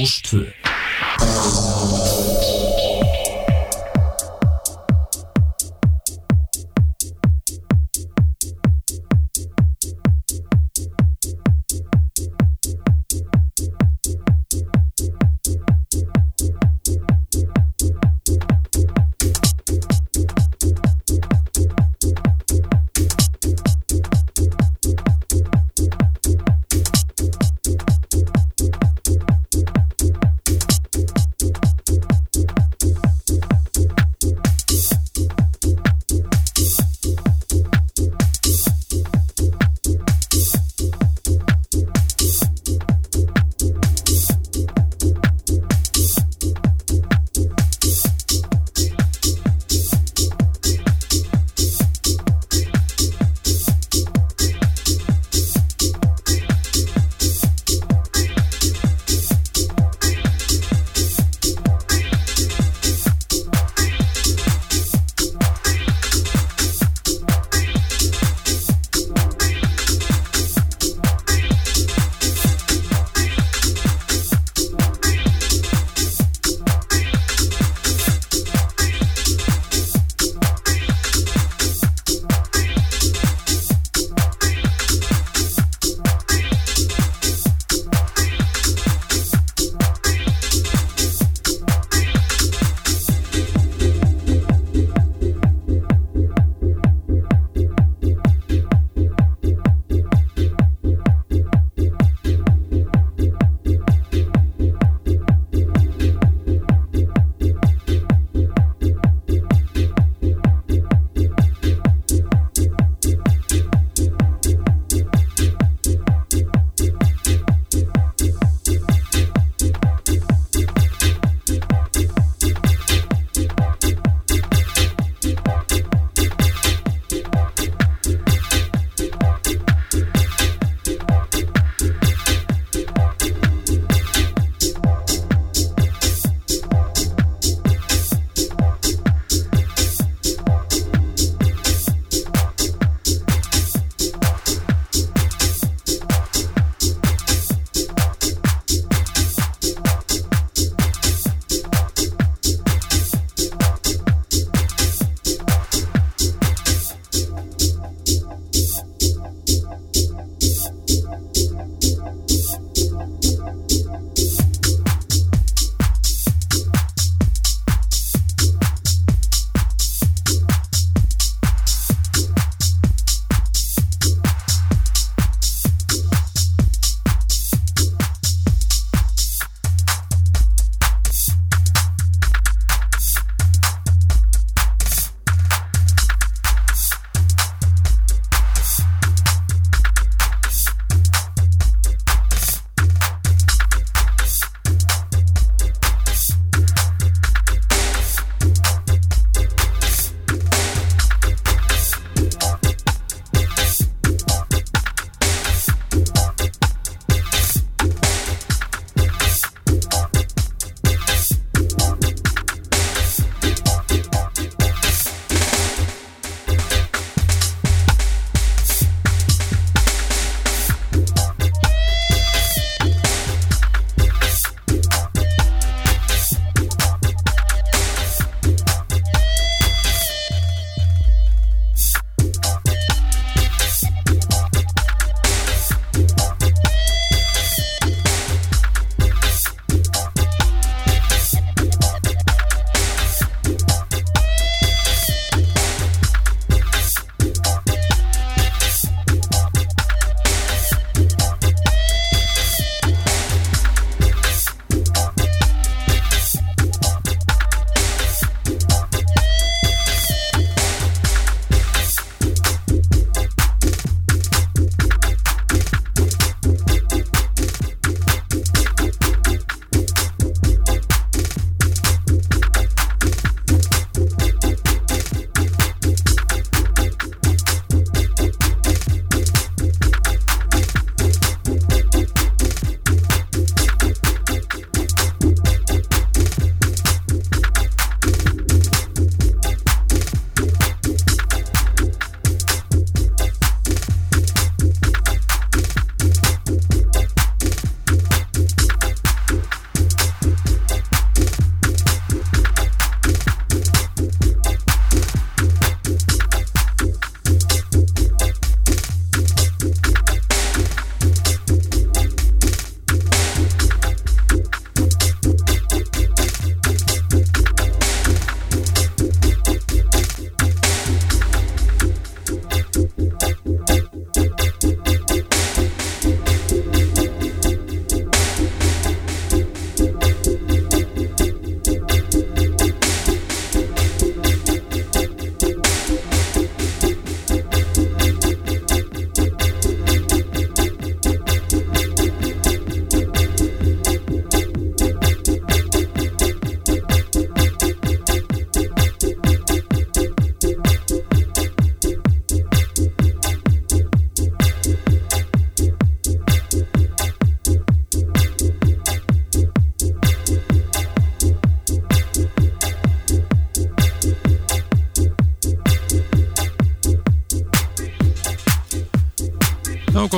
Rástvö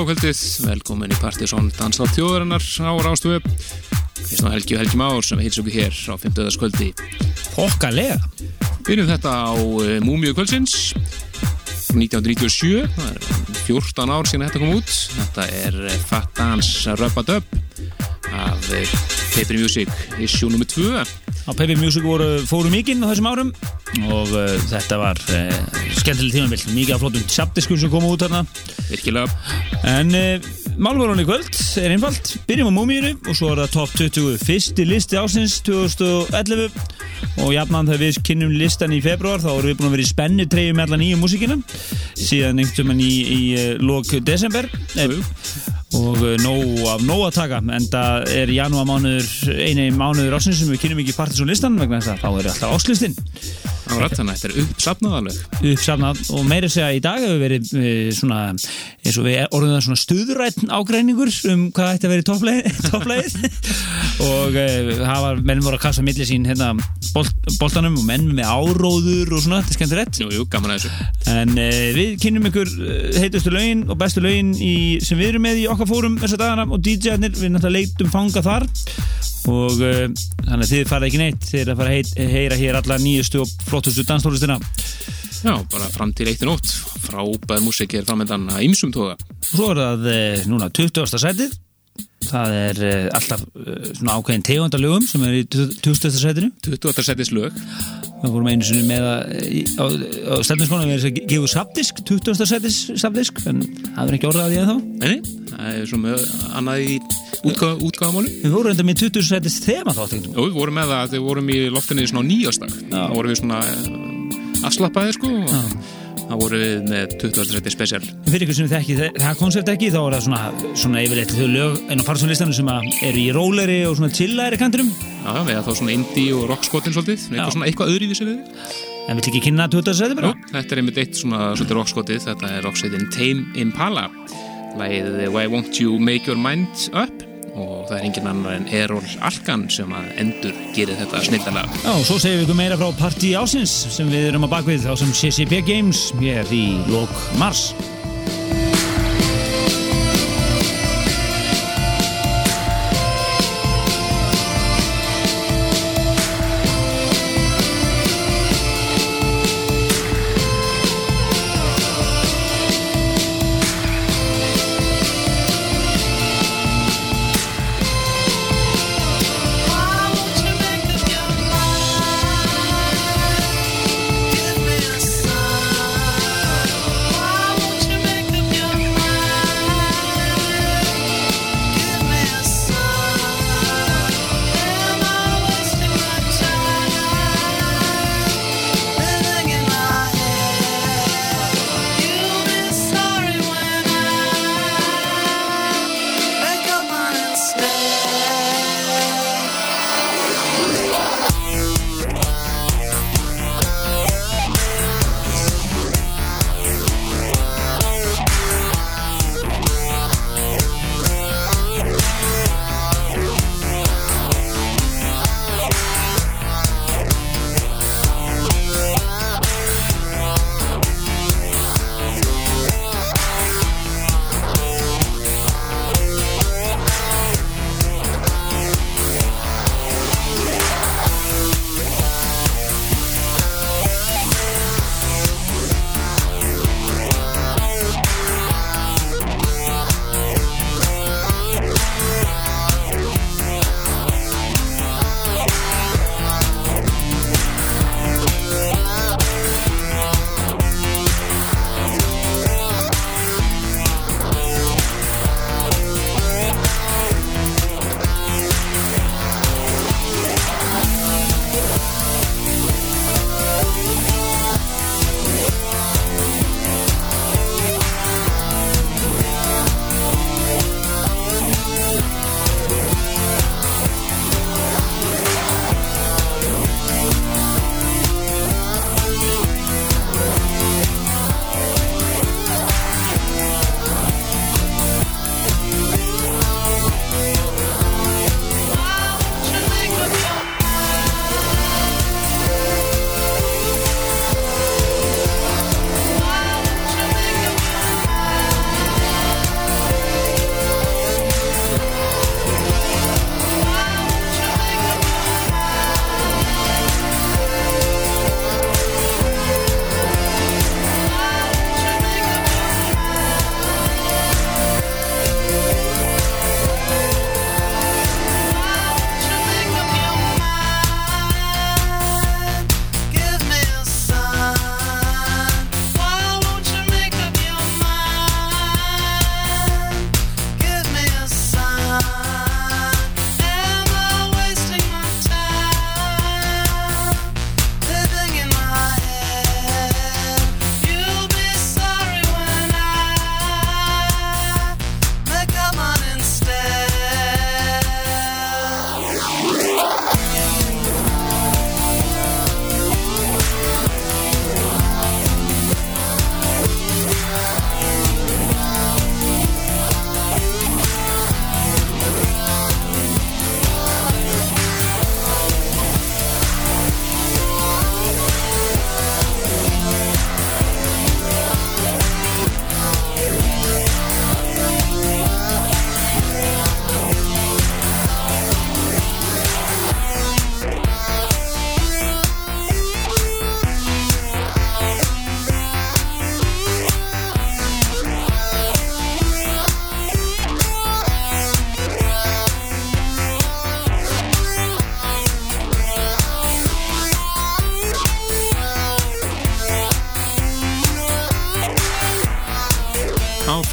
Já, góð kvöldið, velkomin í Partisón Danstáð þjóðarinnar á Rástöfu Kristján Helgi og Helgi Már sem heils okkur hér á 50. kvöldi Okkalega Byrjum þetta á Múmiu kvöldsins 1997 það er 14 ár síðan þetta kom út. Þetta er uh, Fat Dance Rubba Dub af uh, Paper Music issue nr. 2 Á Peppi Music voru, fóru mikinn á þessum árum og uh, þetta var uh, skemmtileg tímabill, mikið af flottum tjapdiskum sem komu út þarna. Virkilega en uh, málvarun í kvöld er einfalt, byrjum á múmíinu og svo er það top 20 fyrsti listi ásins 2011 og jafnan þegar við kynnum listan í februar þá erum við búin að vera í spennu treyju með alla nýju músíkina. Síðan einhvern veginn í, í uh, lok desember. Jú. og uh, nóg af nóg að taka en það er janúar mánuður eini mánuður ásins sem við kynum ekki partisón listan vegna þess að þá er alltaf áslistin Árat, þannig að þetta er uppsafnað alveg. Uppsafnað og meira segja í dag hefur verið uh, svona eins og við orðum það svona stuðrætt ágreiningur um hvað ætti að vera í topplegið og uh, hafa menn voru að kasta milli sín hérna bolt, boltanum og menn með áróður og svona, þetta er skemmtilegt. Jú, jú, gaman að þessu. En uh, við kynum ykkur heitustu lögin og bestu lögin í, sem við erum með í okkar fórum þessa dagana. Og DJ-arnir, við náttúrulega leitum fanga þar. Og þannig að þið farið ekki neitt þið er að fara að heyra hér alla nýjustu og flottustu danstólistina Já, bara fram til eitt í nótt frábær músik er framöndan að ymsum tóða svo er það uh, núna 20. sætið það er uh, alltaf uh, svona ákveðin tegundalögum sem er í 20. sætinu 20. setis lög við vorum einu sinni með að í- á, stefniskona við erum að gefa sapdisk 20. sætis sapdisk en það er ekki orðað að því ennþá. Nei, það er svona annað í útgáfa, útgáfamáli við vorum enda með 20. sætis þema þá Jú, við vorum með það að við vorum í loftinni svona á nýjastak þá vorum við svona eh, afslappaði sko. Og þá vorum við með 20. seti spesial fyrir ykkur sem þekki það, það koncept ekki þá er það svona, svona yfirleitt þau lög en á farsónlistanum sem eru í róleri og svona chillæri kanturum Já, við erum þá svona indie og rockskotin svolítið Já. eitthvað svona eitthvað öðruvísi við en vill ekki kynna 20. sæti Jú, bara þetta er einmitt eitt svona svolítið rockskotið þetta er rocksveitin Tame Impala lagið Why Won't You Make Your Mind Up og það er engin annar en Errol Alkan sem að endur gerir þetta snildalega Já, og svo segjum við ykkur meira frá partí ásins sem við erum að bakvið á sem CCP Games. Hér í lok mars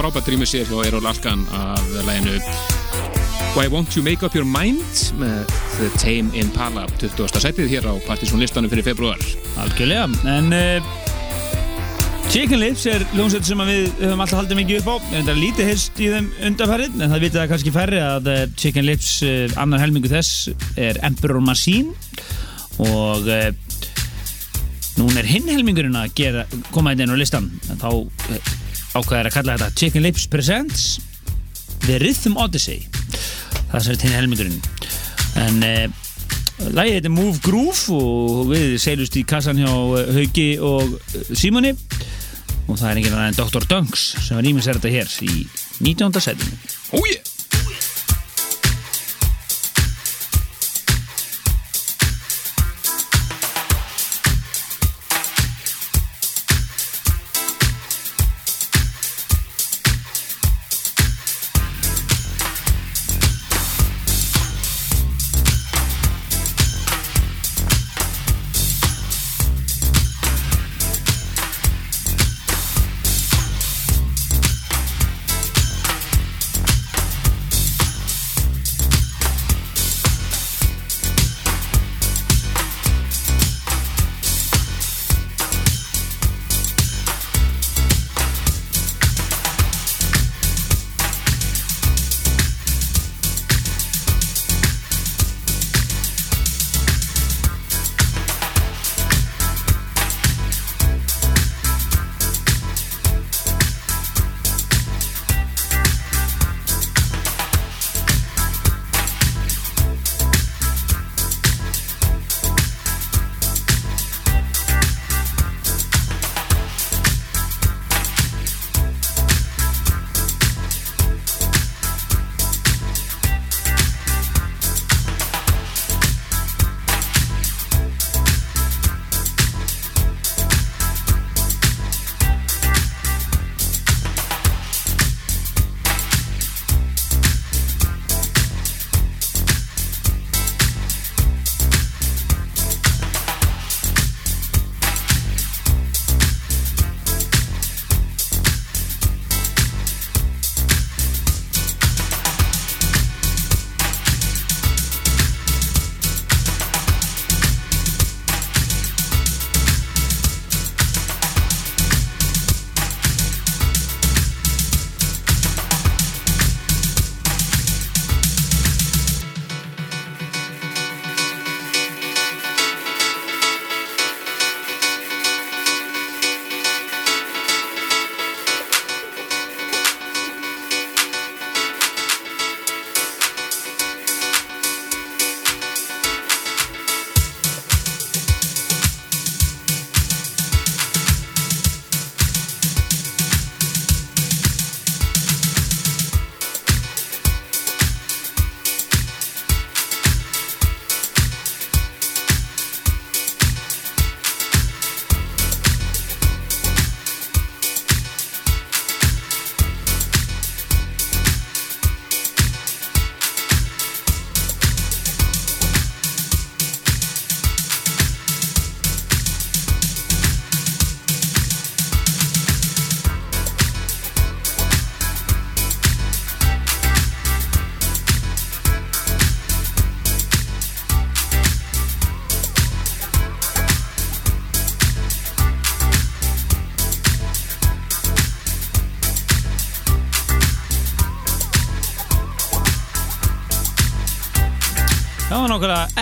frábært rýmur sér hjá Errol Alkan af læginu Why Won't You Make Up Your Mind með The Tame Impala 20. setið hér á Partiðsson listanum fyrir februar Algjörlega, en uh, Chicken Lips er ljónsett sem við höfum alltaf haldið mikið upp á en það er lítið heyrst í þeim undarfærið en það vitið það kannski færri að uh, Chicken Lips uh, annar helmingu þess er Emperor Machine og núna er hinn helmingurinn að gera, koma inn á listan en þá ákveðar að kalla þetta Chicken Lips Presents The Rhythm Odyssey það er hinn helmingurinn en Lægið heitir Move Groove og við seilust í kassan hjá Hauki og Simoni og það er annar en Dr. Dunks sem var nýmins er þetta hér í 19. setinu. Oh yeah!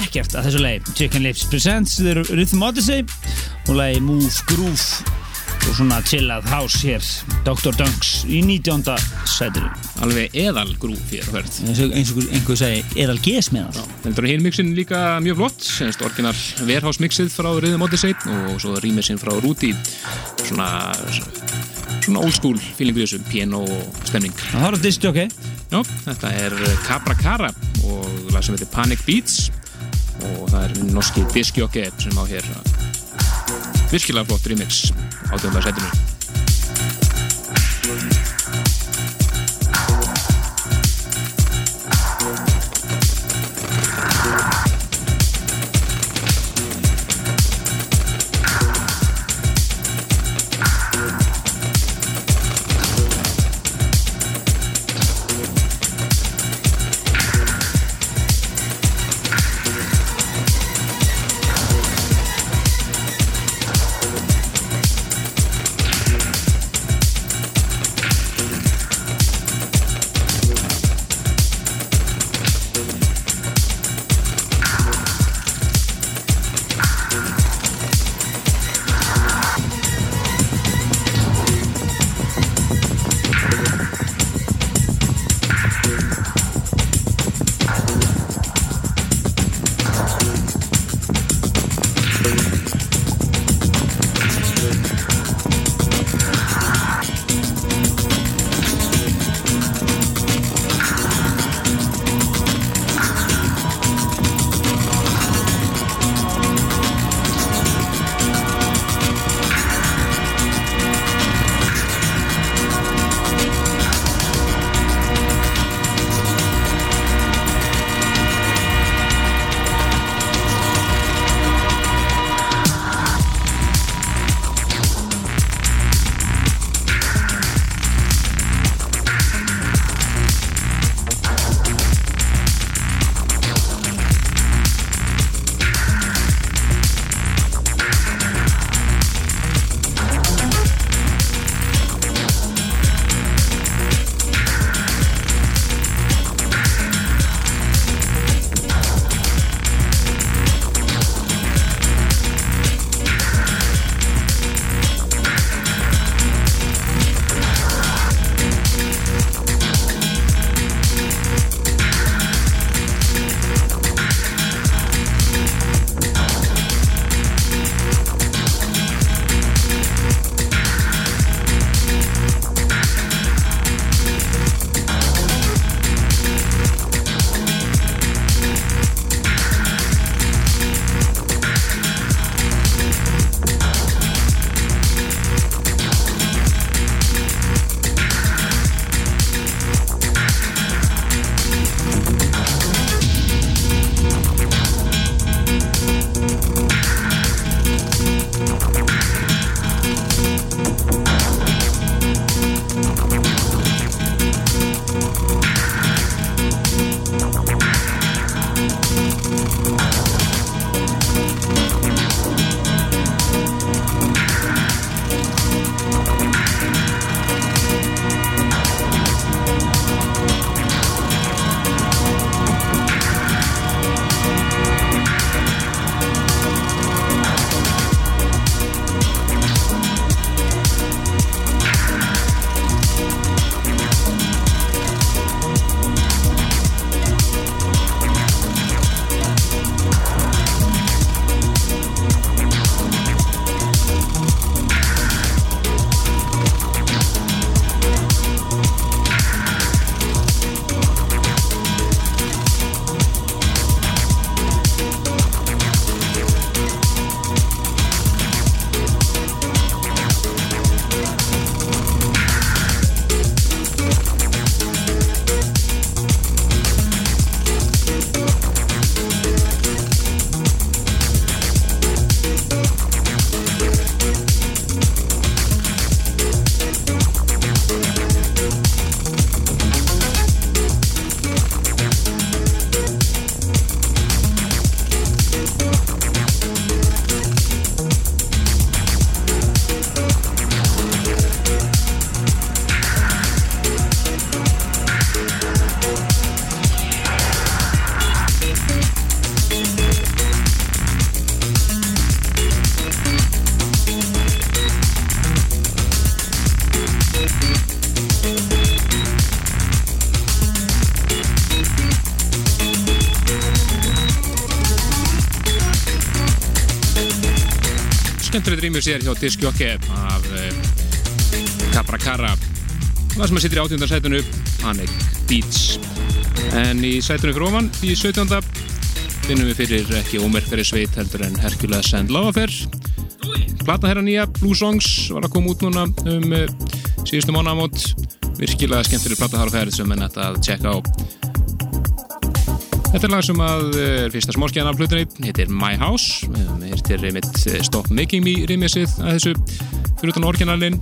Ekkert að þessu lei Chicken Lips Presents The Rhythm Odyssey og lei Move Groove og svona chillað house hér. Dr. Dunks í 19. sætinu. Alveg eðal grúf hér á hvert eins og einhver segi eðal það. Þetta er heilmixin líka mjög flott semst orginal Warehouse mixið frá Rhythm Odyssey og svo rýmisinn frá Rúti svona svona old school feeling við þessu piano stemning. Það var að disti ok. Já, þetta er Capra Cara og lag sem heitir Panic Beats það er norski diskjókið sem á hér. Virkilega flott remix á dömba setinu sér hjá Diskjokke af uh, Capra Cara það sem að sittir í átjöndarsætunu Panic Beats. En í sætunum grófan í 17. finnum við fyrir ekki ómerkari sveit heldur en Hercules and Love Affair. Plata herra nýja Blue Songs var að koma út núna um uh, síðustu mánamót virkilega skemmtileg plata þar á ferð sem er nætt að tjekka á. Þetta er lag sem að er fyrsta smóskjæðan af hlutinni, heitir My House þetta er mitt Stop Making Me rýmisið að þessu fyrir utan orginalinn.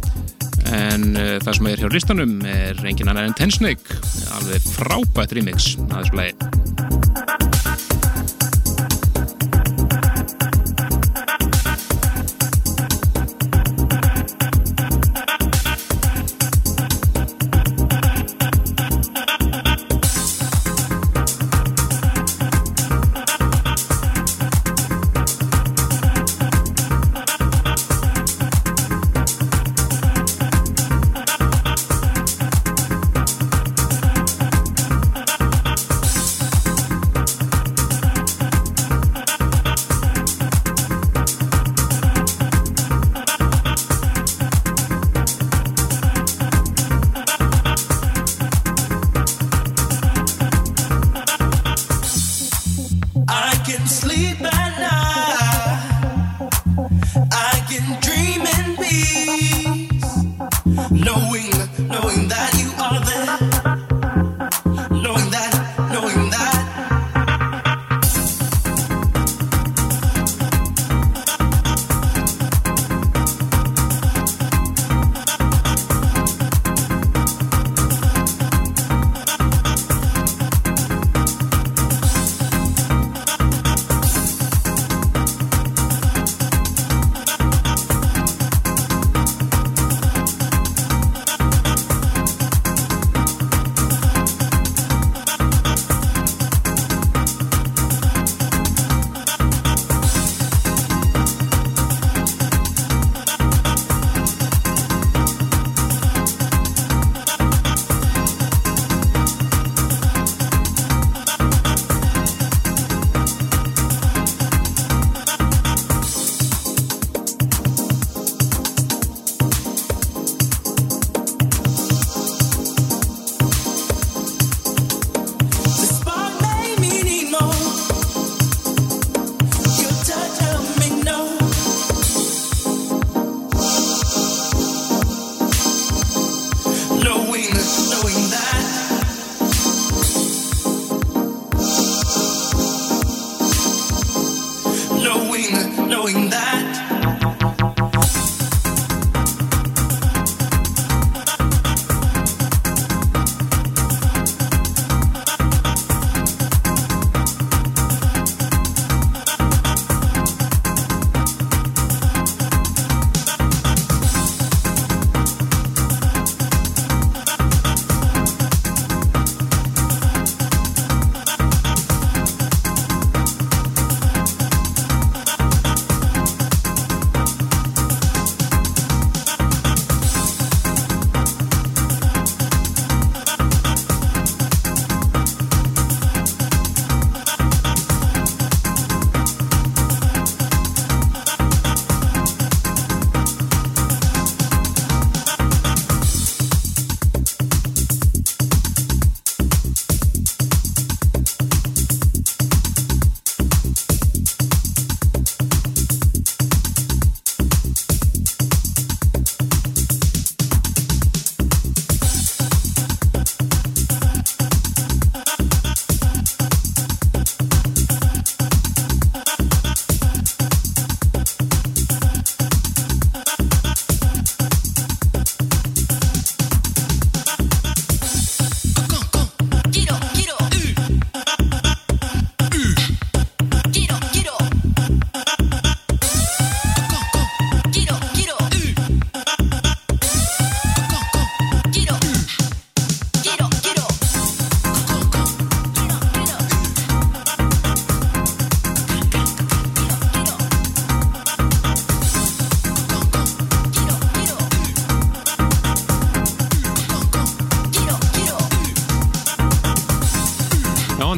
En uh, það sem er hjá listanum er engin annar en Ten Snake alveg frábært rýmix að þessu lagi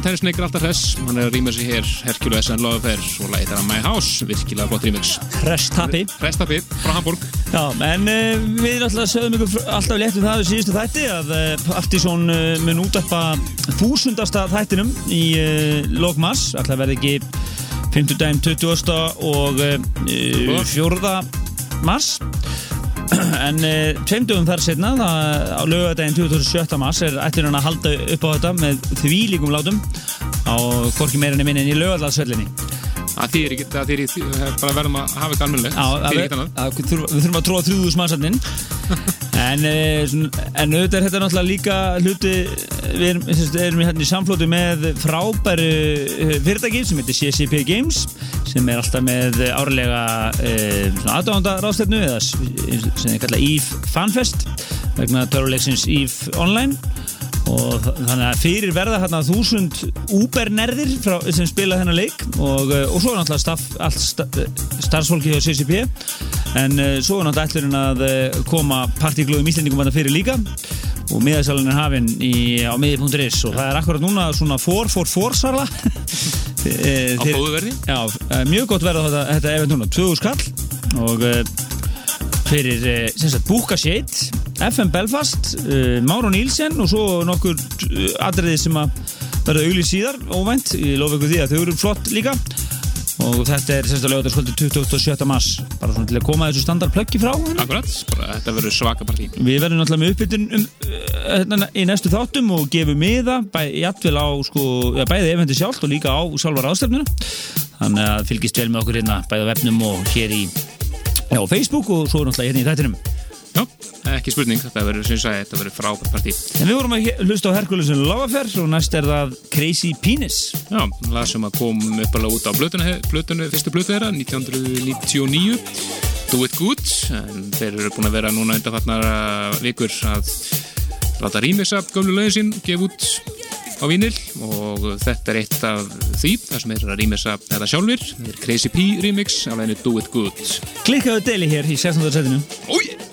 Terry Snake er alltaf hress hann er að rýma sig hér Hercules and Lovefair og lagið þeirra My House, virkilega gott remix Restappi Restapi frá Hamburg Já, en uh, við alltaf sögum ykkur alltaf létt um það við síðustu þætti að uh, Partizón uh, mun útarpa þúsundasta þættinum í lókmass, alltaf verði ekki 50 daginn 20. og uh, 4. mars en uh, tveimdugum þar setna á lögadaginn 27. mars er ættir hann að halda upp á þetta með þvílíkum látum á hvorki meirinni minni en í lögadalsvellinni Það þýðir ekki, það þýðir ekki, bara verðum að hafa eitthvað almennileg Já, að Þýðir við, ekki að við þurfum- að tróða þrjúðus mannsatnin en, eh, en auðvitað er þetta náttúrulega líka hluti við erum, erum hérna í samflótu með frábæru eh, fyrirtæki sem heitir CCP Games sem er alltaf með árlega aðdánda ráðstefnu eða sem þið kalla EVE Fanfest vegna töruleiksins EVE Online og þa- þannig að fyrir verða hérna þúsund Uber-nerðir frá- sem spila þennan leik. Og, uh, og svo er náttúrulega staff, allt sta, starfsfólki hjá CCP en uh, svo er náttúrulega ætlurinn að koma partíglöðum íslendingum að fyrir líka. Og miðasalinn er hafinn á miði.is og það er akkurat núna svona 444 sarla Á góðu verði? Já, eh, mjög gott verða þetta, þetta event núna. 2000 skall og fyrir sem sagt Búka Shade FM Belfast, uh, Máru Nílsen og svo nokkur uh, atriði sem að verða auglið síðar óvænt, ég lofa ykkur því að þau eru flott líka. Og þetta er að lögataskvöldi 27. mars. Bara svona til að koma þessu standardplöggi frá. Henni. Akkurat, bara þetta verður svaka partí. Við verðum náttúrulega með uppbytun um, uh, hérna í næstu þáttum og gefum miða bæ, sko, ja, bæði eventi sjálft og líka á sjálfar ástefnuna þannig að fylgist vel með okkur hérna bæði á vefnum og hér í já, Facebook og svo náttúrulega hérna í þættinum Já, ekki spurning, þetta verður, sem ég sagði, þetta verður frábært partí. En við vorum að hlusta á Herkulesin Lavafer og næst er það Crazy Penis. Já, lag sem að kom uppalega út á blötuna, blötuna, fyrstu blötu þeirra 1999 Do It Good en þeir eru búin að vera núna undanfarnar vikur að láta rýmisa gömlu lögin sín gefa út á vínil og þetta er eitt af því þar sem eru að rýmisa þetta sjálfur þeir er Crazy P remix af leginu Do It Good. Klikkaðu deli hér í 16. setinu. Új! Thank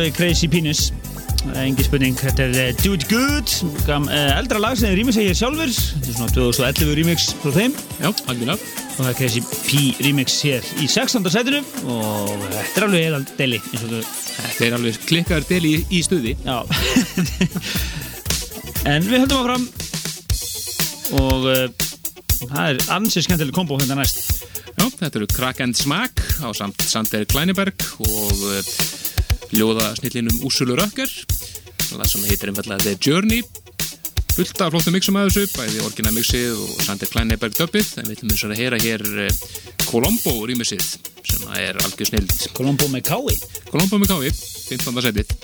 alveg crazy penis er Engi spurning, þetta er Do It Good Gam, uh, eldra lag sem þeir rýmixja hér sjálfur Þetta er svona 2011 remix frá þeim Já, algjörlega. og það er Crazy P remix hér í 16. setinu og þetta er alveg eðal deli Þetta er alveg klikkaður del í, í stuði. Já En við höldum áfram og uh, það er ansið skemmtileg kombo hérna næst Já, þetta eru Crack and Smack á samt Sander Kleineberg og uh, ljóða snillinum Úrsulu Rökker. Það sem heitir einfallega The Journey. Fullt af flottum mixum að þessu bæði orginal mixið og Sander Kleineberg döppið en við ætlum eins og að heyra hér uh, Colombo rýmisið sem er algjör snild Colombo með kái Colombo með kái, 15. setið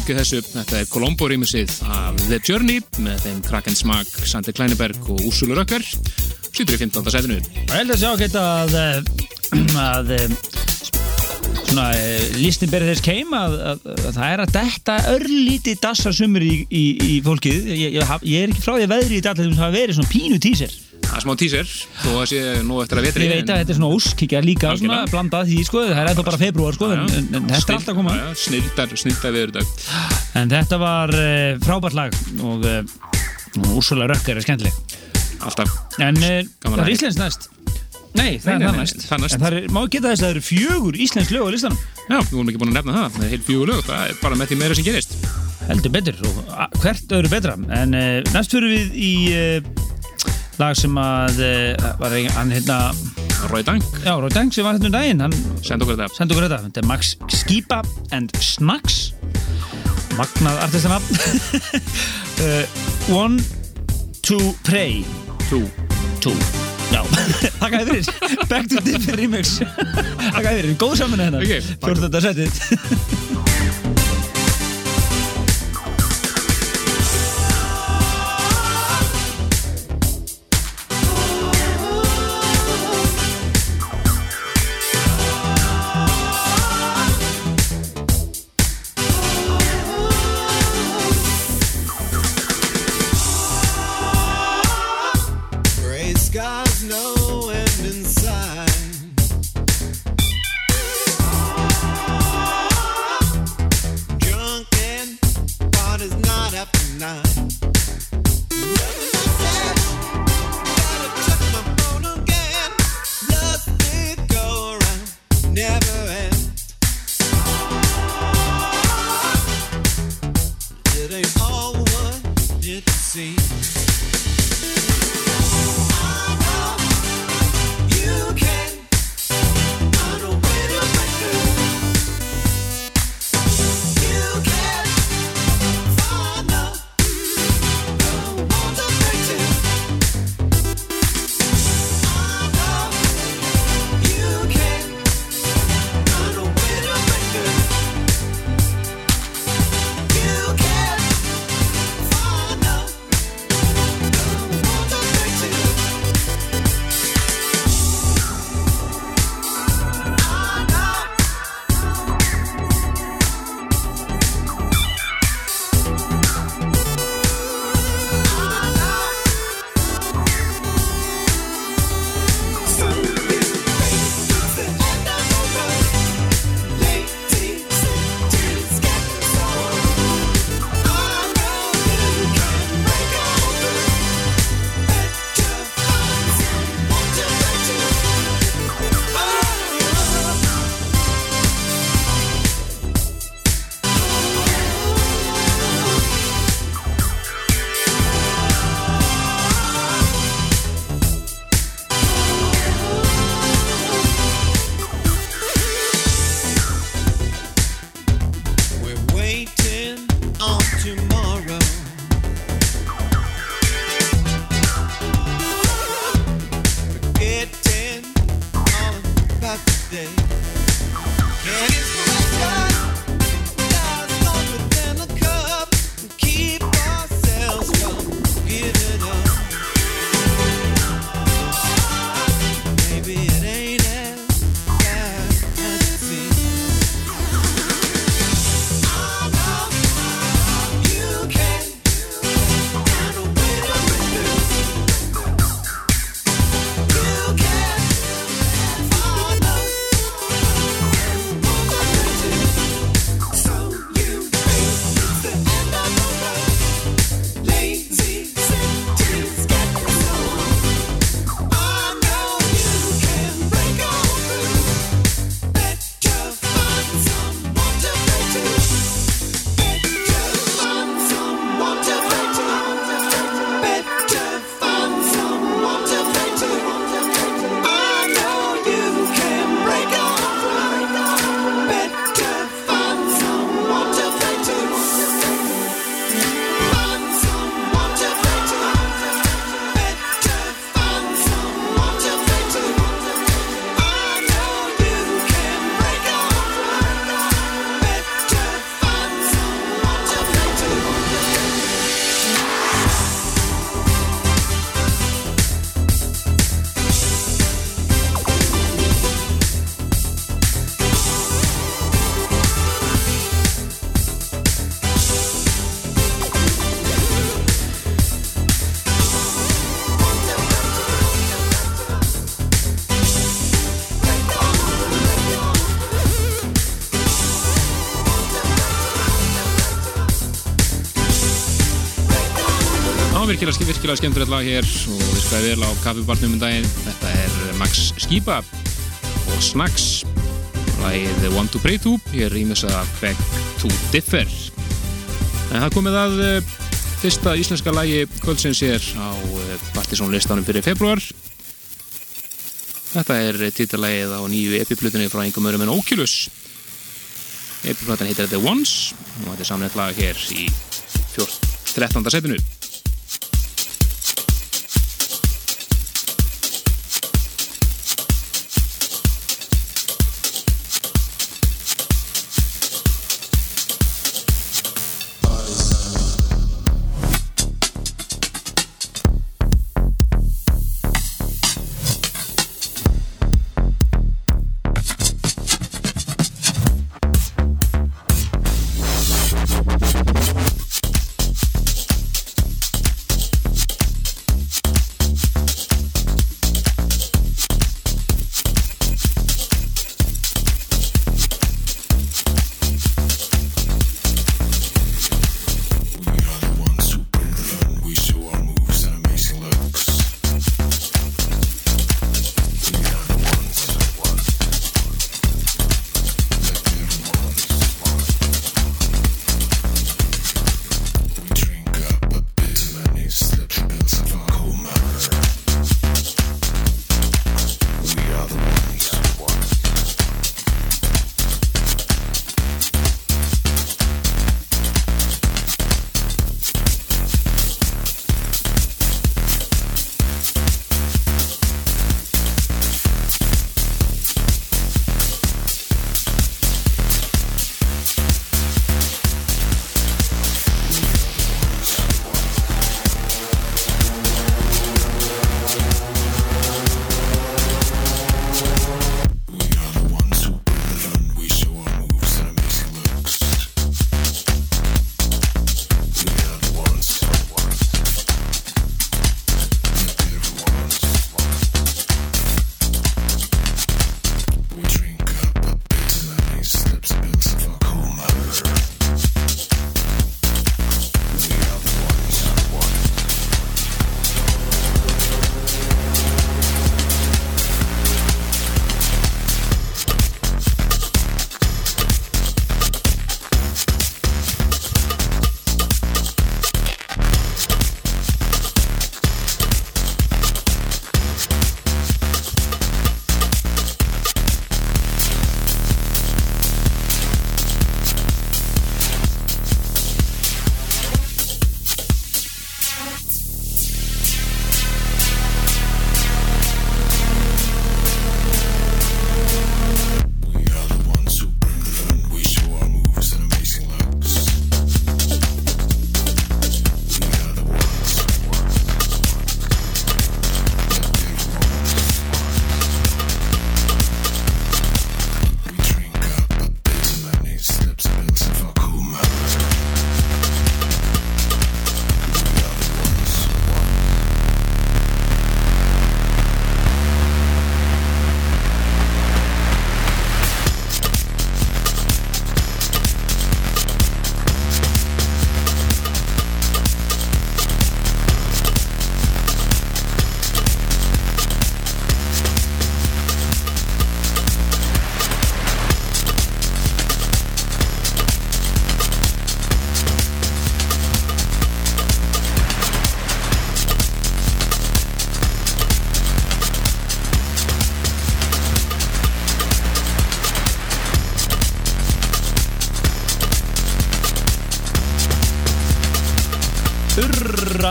funkið þessu. Þetta er Colombo rýmisið af The Journey með þeim Kraken Smak, Sandi Kleineberg og Úrsulu Rökkar. Sýtur í 15. setinu. Ég held að sjá að geta að, eh, að eh, svona eh, listin berið þess keim að, að, að það er að detta örlítið dassasumur í, í, í fólkið ég, ég, ég er ekki frá því að veðri í dallega sem hafa verið svona pínu tíser Það er smá teaser, þó að sé nú eftir að vetri. ég veit að þetta er svona óskikja líka svona blandað því sko það er ennþá bara februar sko en, en, en þetta er alltaf að koma Snildar, snildar viður þetta. en þetta var uh, frábært lag og uh, Úrsula Rökker er skemmtileg Alltaf. en uh, Gaman það er. Íslands næst Nei, það Nei, er næst það næst. En það er, má geta þess að það eru fjögur íslensk lög á listanum Já, við vorum ekki búin að nefna það. Það er heil fjögur lög. Það er bara með því meira sem gerist. heldur betur og hvert öðru betra en uh, næst fyrir við í uh, lag sem að uh, var hann hérna Rói Dang, já, Róðang sem var hérna um daginn hann senda okkur þetta. sendi okkur þetta. Þetta er Max Skipa and Snacks. Magnað artistanafn uh, One to Pray Tú. Two. Já, þakka fyrir. Back to Differ Remix. Þakka fyrir, góð saman hérna. Ok, Fjórtönda setið virkilega, skemmtilegt lag hér og við skræðum vel á kaffibarnum um daginn. Þetta er Max Skipa og Snacks. Lagið One to Pray to, hér rýmis að Back to Differ. En það komið að uh, fyrsta íslenska lagi kvöldsins hér á uh, Partiðsson listanum fyrir februar. Þetta er titillagið á nýju epiplutinni frá einhverjum öðrum en Oculus. Epiplutin heitir The Ones og þetta er samnett lag hér í 13. setinu.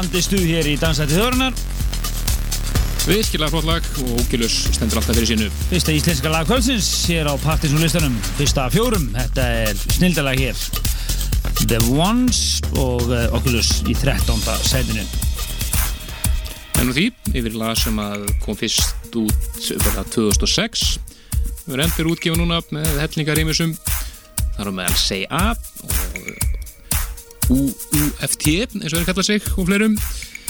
Urrandi stuð hér í Dansætti þjóðrunar Virkilega flott lag og Oculus stendur alltaf fyrir sínu. Fyrsta íslenska lag kvöldsins hér á Partiðsson listanum Fyrsta fjórum, þetta er snildalag hér The Ones og uh, Oculus í 13. sætinu En nú því, yfir lag sem kom fyrst út uppverða 2006 við erum endur útgefa núna með hellingarýmisum þar á meðal C.A. og U.U.F.T. eins og þeir kalla sig og fleirum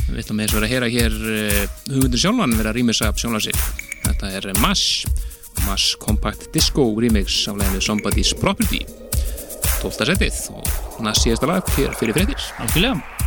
við ætlum þess að vera að heyra hér uh, hugmyndir sjálfan vera að rýmisa sjálfan sig þetta er Mash Mash Compact Disco remix af leginu Somebody's Property 12. setið og næst síðasta lag hér fyrir fréttir Algjörlega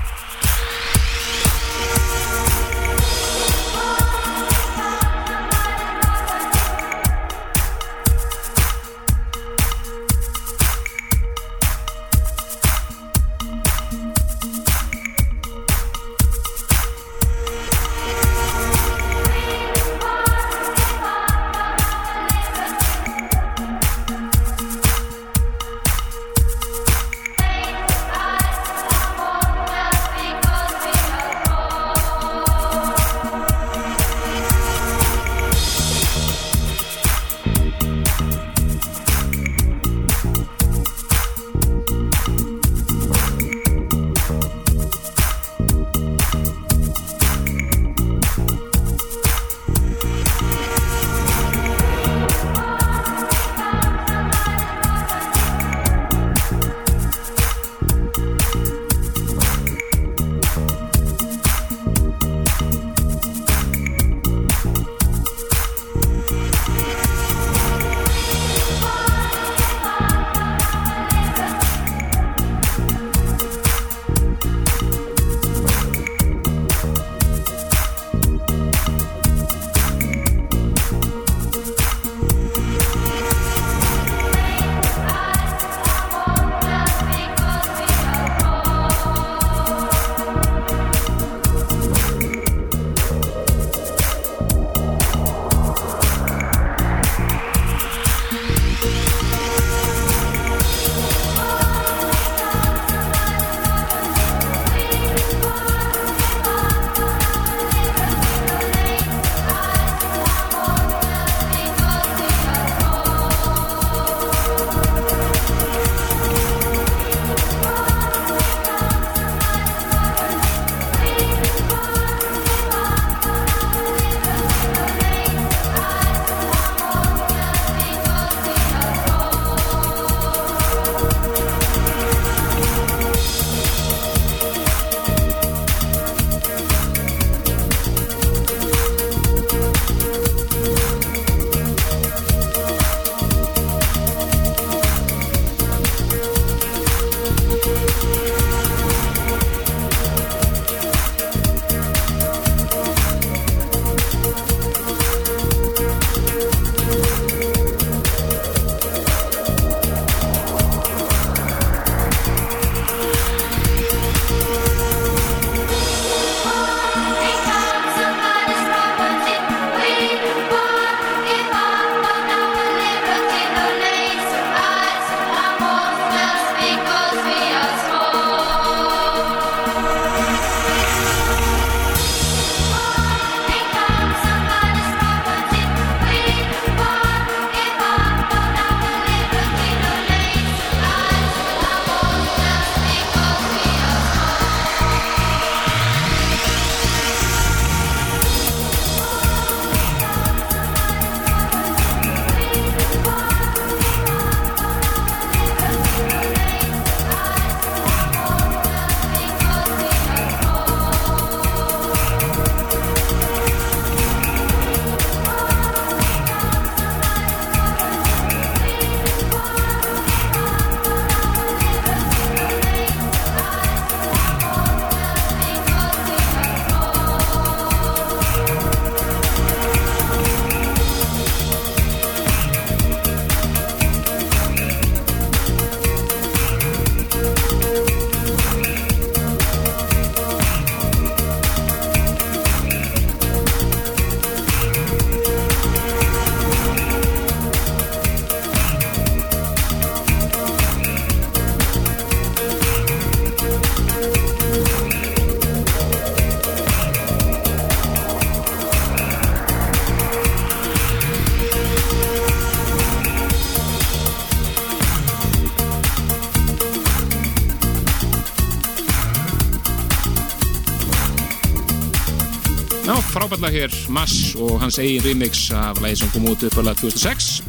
Já, frábærlega hér Mass og hans eigin remix af lagi sem kom út uppalega 2006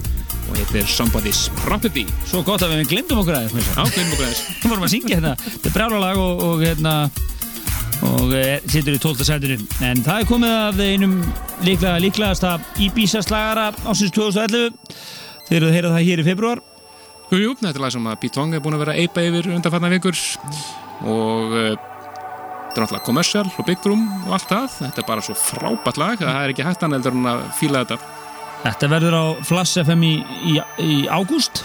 og heitir Somebody's Property. Svo gott að við glemdum okkur aðeins Já, glemum okkur aðeins. Við vorum að syngja hérna. Þetta er brjálalag og, og hérna og e, situr í 12. sætinu. En það er komið að einum líklega líklegasta Ibiza slagara ásins 2011 þeir eru að heyra það hér í februar Jú, jú, þetta er lag sem að Pete Tong er búin að vera að eipa yfir undanfarnar vikur. Og uh, þetta er náttúrulega kommersial og big room og allt það. Þetta er bara svo frábært lag að það er ekki hægt annað heldur en að fíla þetta. Þetta verður á Flass FM í, í, í ágúst.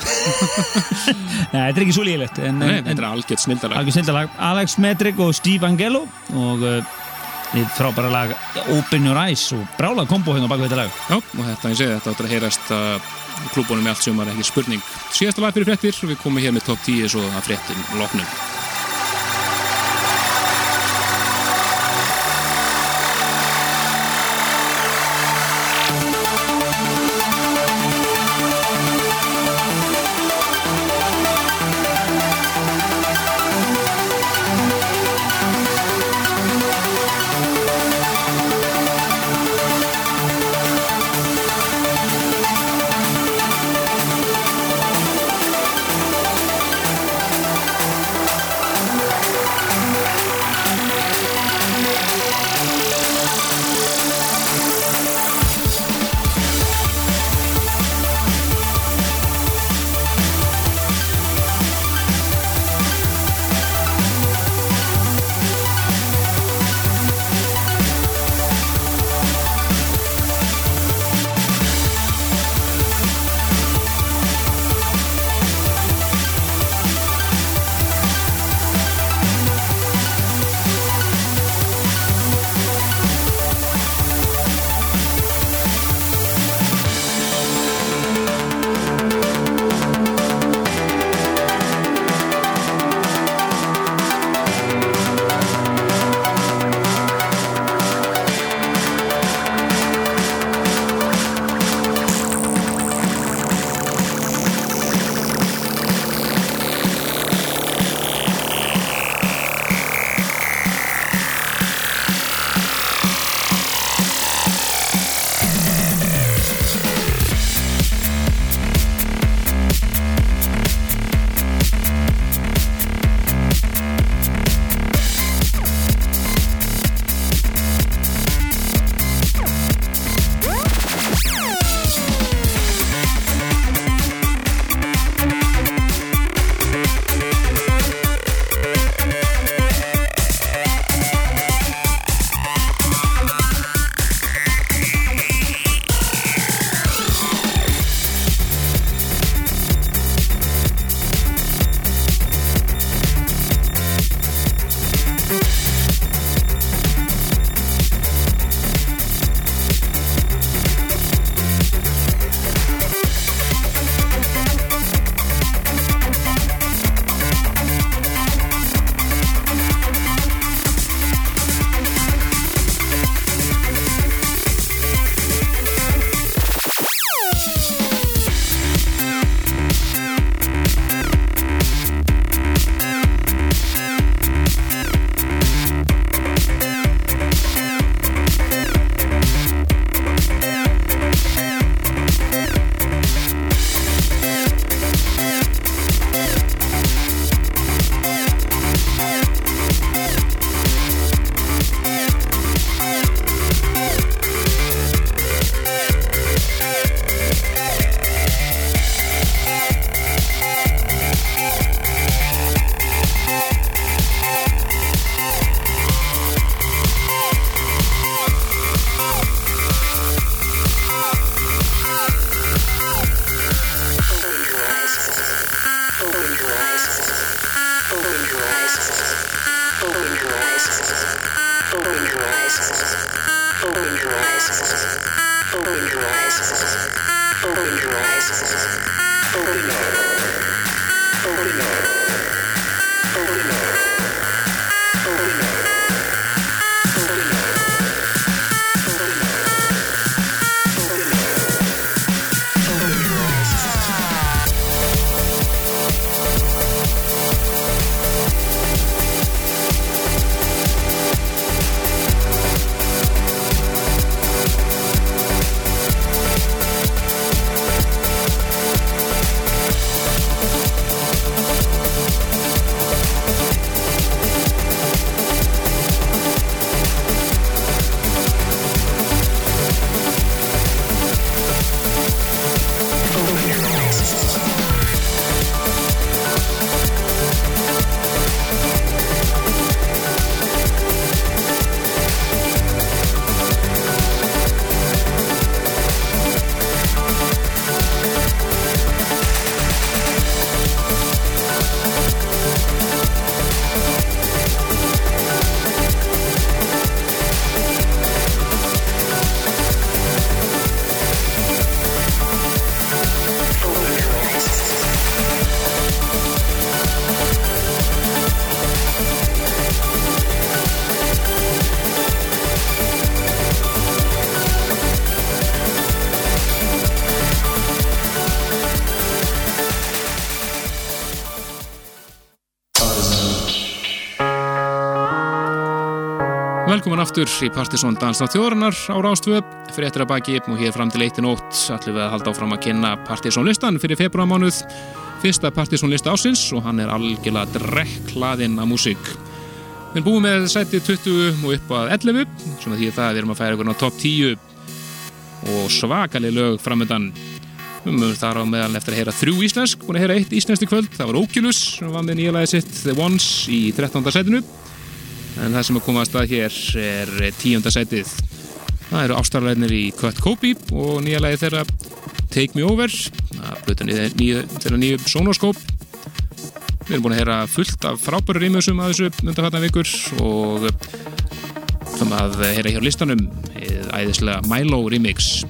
Nei, þetta er ekki svo lígilegt en, Nei, en, þetta er algjört snildalag algjör snildalag Alex Medrick og Steve Angelo og uh, við frábæra lag Open Your Eyes og brála kombo hérna á baku þetta lag. Já, og þetta, ég segi, þetta áttur að heyrast uh, klúbunum í allt sumar, ekki spurning. Síðasta lag fyrir fréttir, við komum hér með top 10 svo að fréttin loknum velkomin aftur í Partisón Dans á þjóðarinnar á Rástvö fyrir eftir að baki og hér fram til 1. nótt ætlum við að halda áfram að kynna Partisón listan fyrir februarmánuð fyrsta Partisón lista ásins og hann er algjörlega drekklaðinn af músík. Við búið með sæti 20 og upp að 11 svona því að það við erum að færa ykkur á topp 10 og svakalig lög framöndan við mögum þar á meðal eftir að heyra þrjú íslensk búin að heyra eitt íslenskt í kvöld, það var Oculus sem var með nýja lagi sitt The Ones í 13. sætinu en það sem er komað að stað hér er tíunda sætið. Það eru ástarleginir í Cut Kobe og nýja lagi þeirra Take Me Over það blötu þeirra nýju Sonoskóp við erum búin að heyra fullt af frábæru rýmjössum að þessu undanfattan vikur og það maður að heyra hér á listanum æðislega Milo remix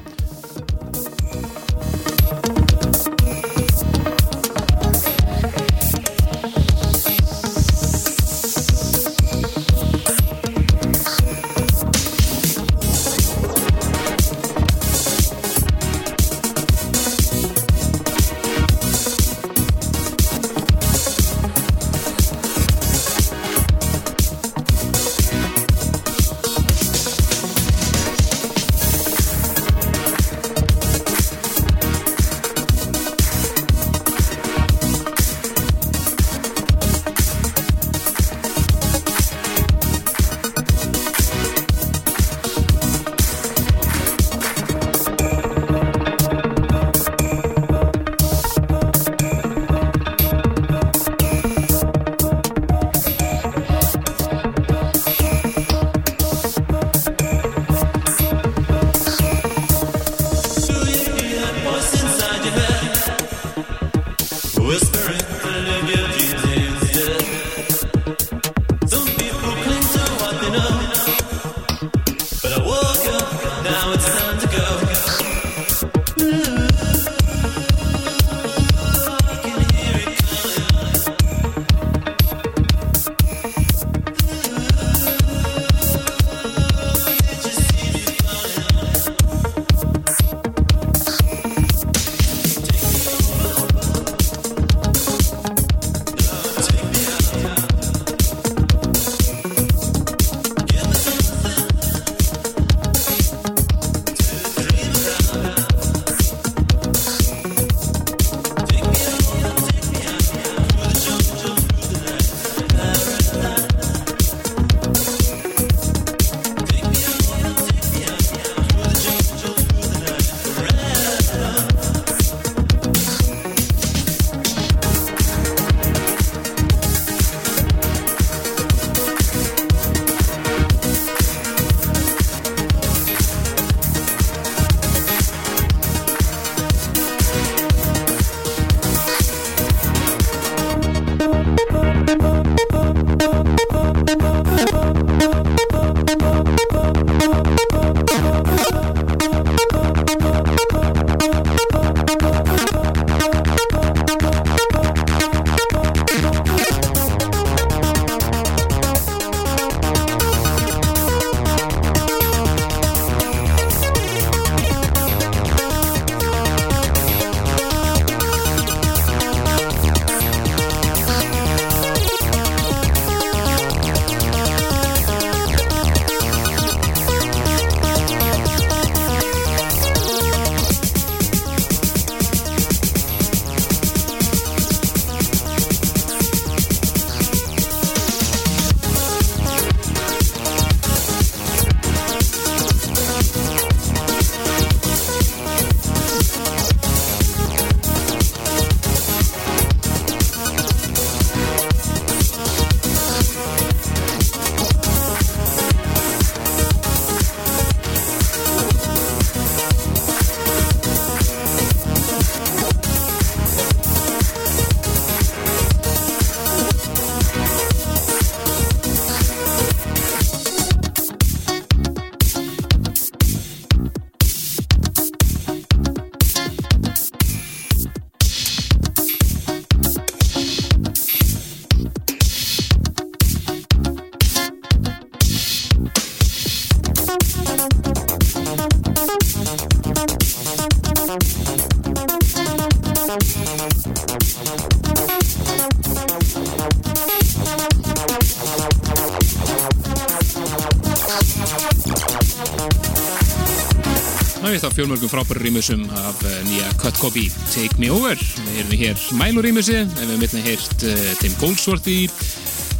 fjölmörgum frábæri rýmusum af uh, nýja Cut Copy Take Me Over. Við erum hér Milo rýmusi, við hefum einnig heyrt uh, Tim Goldsworthy,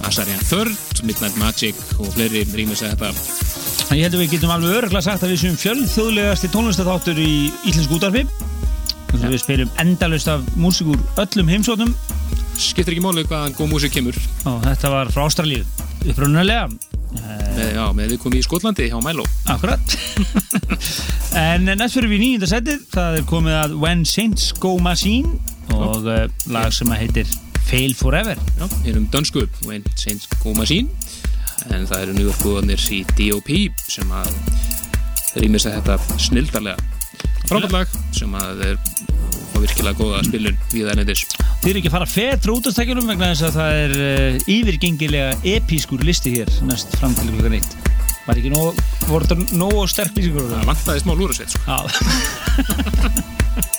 Asarian Third, Midnight Magic og fleiri rýmusi þetta. Ég held að við getum alveg öruglega sagt að við séum fjölþjóðlegasti tónlistatháttur í Íslensku útarfi að við spilum endalust af músík úr öllum heimsóknum Skiptir ekki máli hvaðan góð músik kemur. og þetta var frá Ástralíu upprunalega Með, já, með við komum í Skotlandi hjá Milo. Akkurat. En næst fyrir við nýjunda setið. Það er komið að When Saints Go Machine og uh, lag sem að heitir Fail Forever. Já, hér um dönsku, Wayne Saints Go Machine. En það eru nýjörgúðanir í D.O.P. sem að rýmis að þetta snildarlega. Frábært lag. Sem að er fá virkilega góða spilun við ennendis Þið eru ekki að fara fetra út af stækjunum vegna þess að það er uh, yfirgengilega episkur listi hér næst fram til klukkan eitt Var ekki nóg, voru þetta nóg sterk lýsingur? það vantaði smá lúrusveit sko.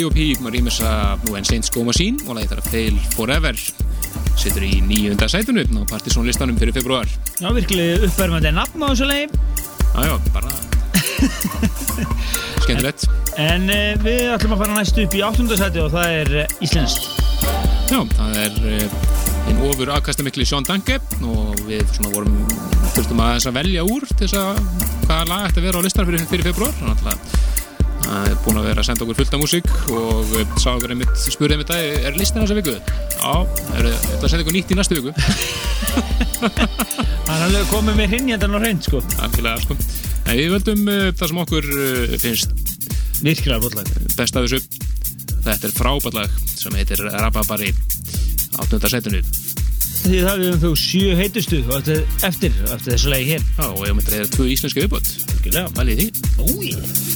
Já Þetta eru D.O.P. rýmisa nú en Saints Go Machine og lagið þar að Fail Forever. Situr í nýjunda sætunu á Partiðsson listanum fyrir februar Já, virkilega uppverfandi nafn á þessu lagi. Jájá, bara skemmtilegt. En uh, við ætlum að fara næst upp í áttundasæti og það er uh, Íslensk Já, það er uh, einn ofur afkastamikli Sean Danke og við svona vorum þurftum að að velja úr þess að hvaða lag ætti að vera á listan fyrir, fyrir februar þannig að búin að vera að senda okkur fullt af músík og uh, sá okkur einmitt, spurði einmitt að er listan þessa viku? Já, er þetta að senda okkur nýtt í næstu viku? Það er alveg komið með hrinnjandan og hreint sko. Algjörlega, sko. En við völdum uh, það sem okkur uh, finnst Virkilega flott best af þessu. Þetta er frábært lag sem heitir Rababari 8. setinu Því það við um þú sjö heitustu eftir, eftir, þessu lagi hér. Já, og ég myndi að það er tvö íslenski viðbót. Virkilega Valið því. Úi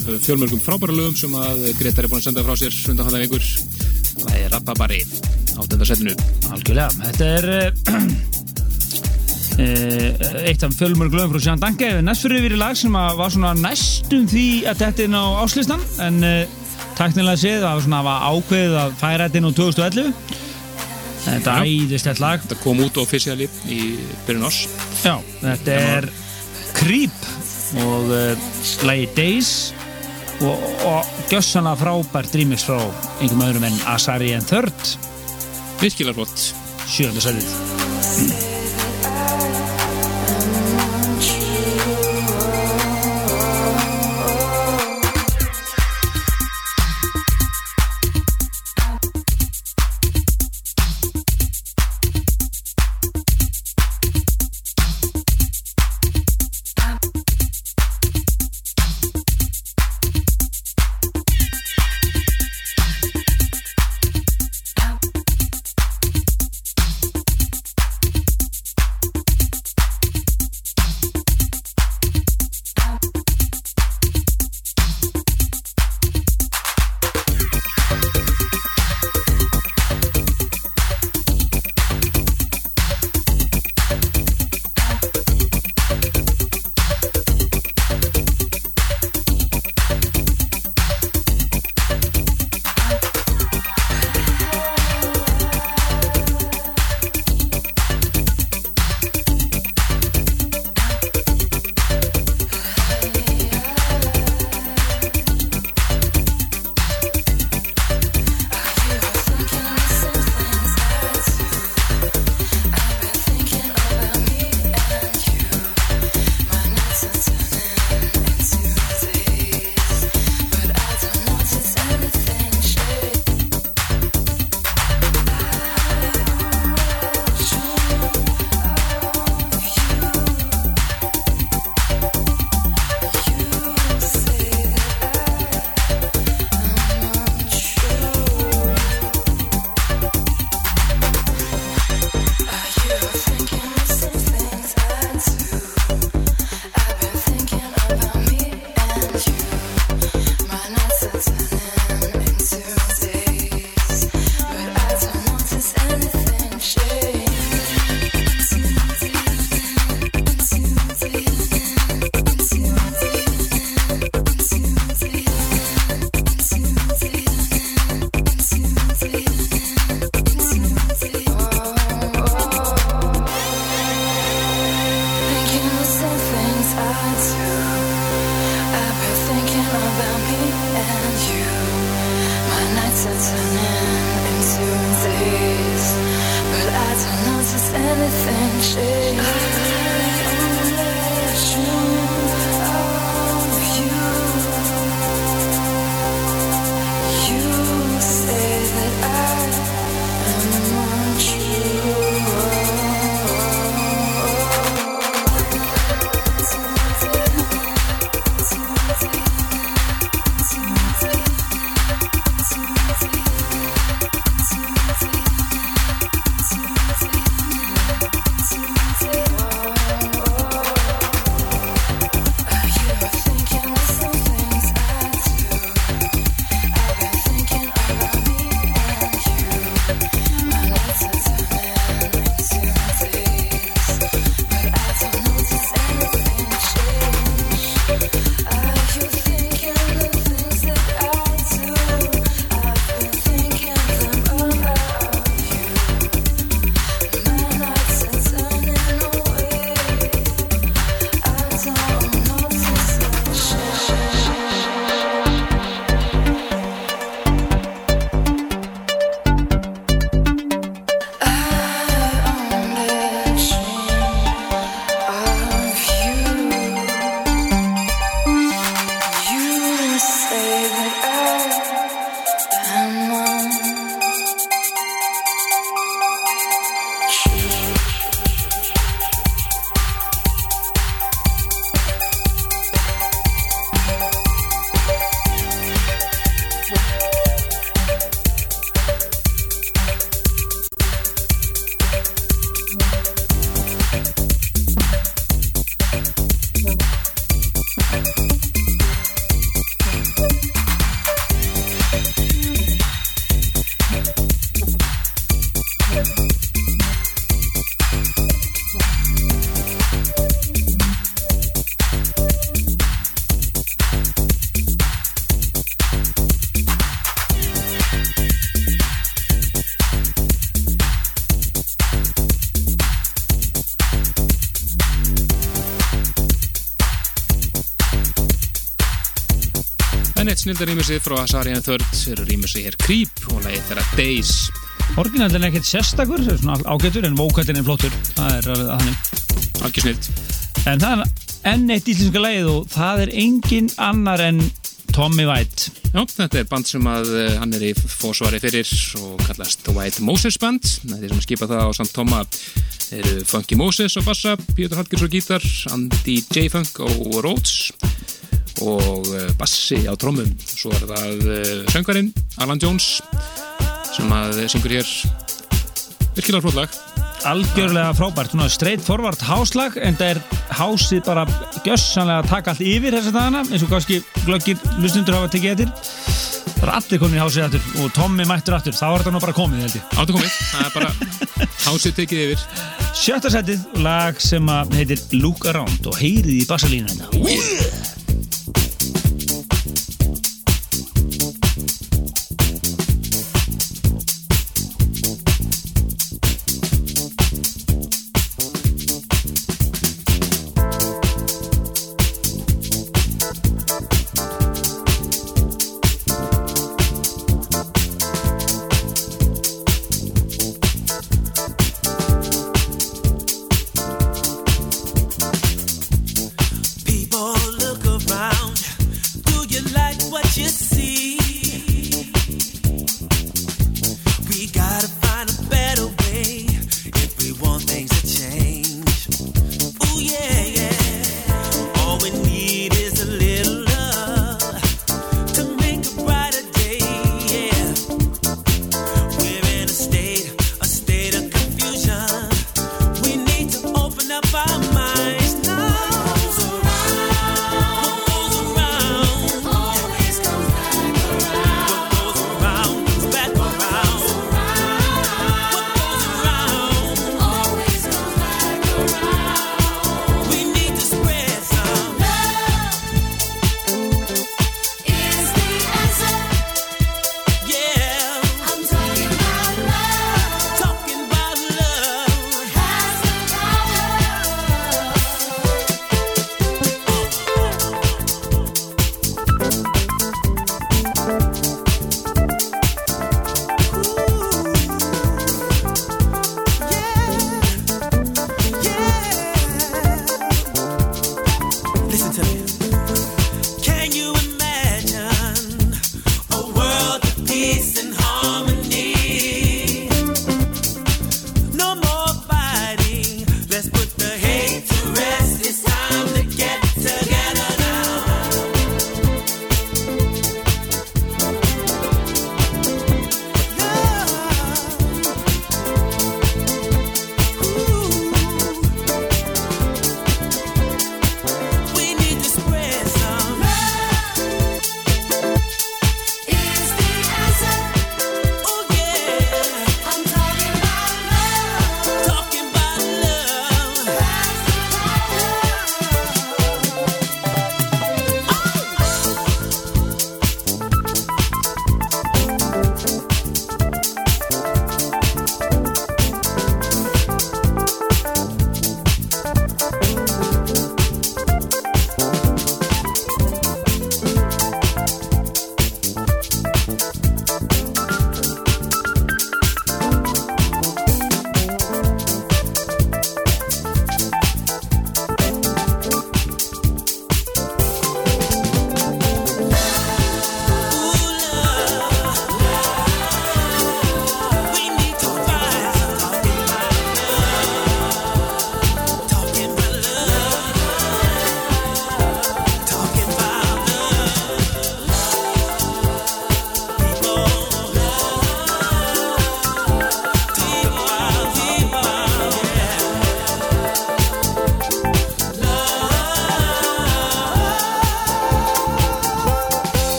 af fjölmörgum frábæra lögum sem að Gretar er búin að senda frá sér undan hann vikur. Það er Rappabari áttenda setinu. Algjörlega, þetta er uh, eitt af fjölmörg lögum frá Sján Danke næst fyrir yfir í lag sem að var svona næstum því að þetta inn á áslistan en uh, taknilega séð að svona var ákveðið að færa þetta inn á 2011 Þetta Já. æðist þetta lag Þetta kom út ofisíali í byrjun árs. Já, þetta er Creep og uh, lagi Days og, og gjössanlega frábært remix frá einhverjum öðrum en Asari and Third Virkilega flott. sjönda sætið eitt snildar rýmisið frá Asarian Third eru rýmisið hér Creep og lagið þeirra Days. Orginaldin er ekkert sérstakur, það er svona ágætur en vókallin er flottur, það er alveg þannig. Algjör snild. En það er enn eitt íslenska lagið og það er engin annar en Tommy White. Já, þetta er band sem að uh, hann er í fósvari fyrir og kallast The White Moses Band. Það er sem að skipa það á samt Toma eru Funky Moses á bassa, Pétur Hallgers á gítar, Andy J. Funk á Rhodes og uh, bassi á trommum. Svo er það uh, söngvarinn Alan Jones sem að syngur hér virkilega flott lag. Algjörlega frábært, svona straight forward háslag en það er hásið bara gjössanlega að taka allt yfir þess að dagana eins og kannski glöggir lustundur hafa tekið eftir. Það er allir komin í hásið aftur og Tommy mættur aftur, þá er þetta nú bara komið. Áttu komið, það er bara hásið tekið yfir. Sjötta setið, lag sem að heitir Look Around og heyrið í bassalínu hérna.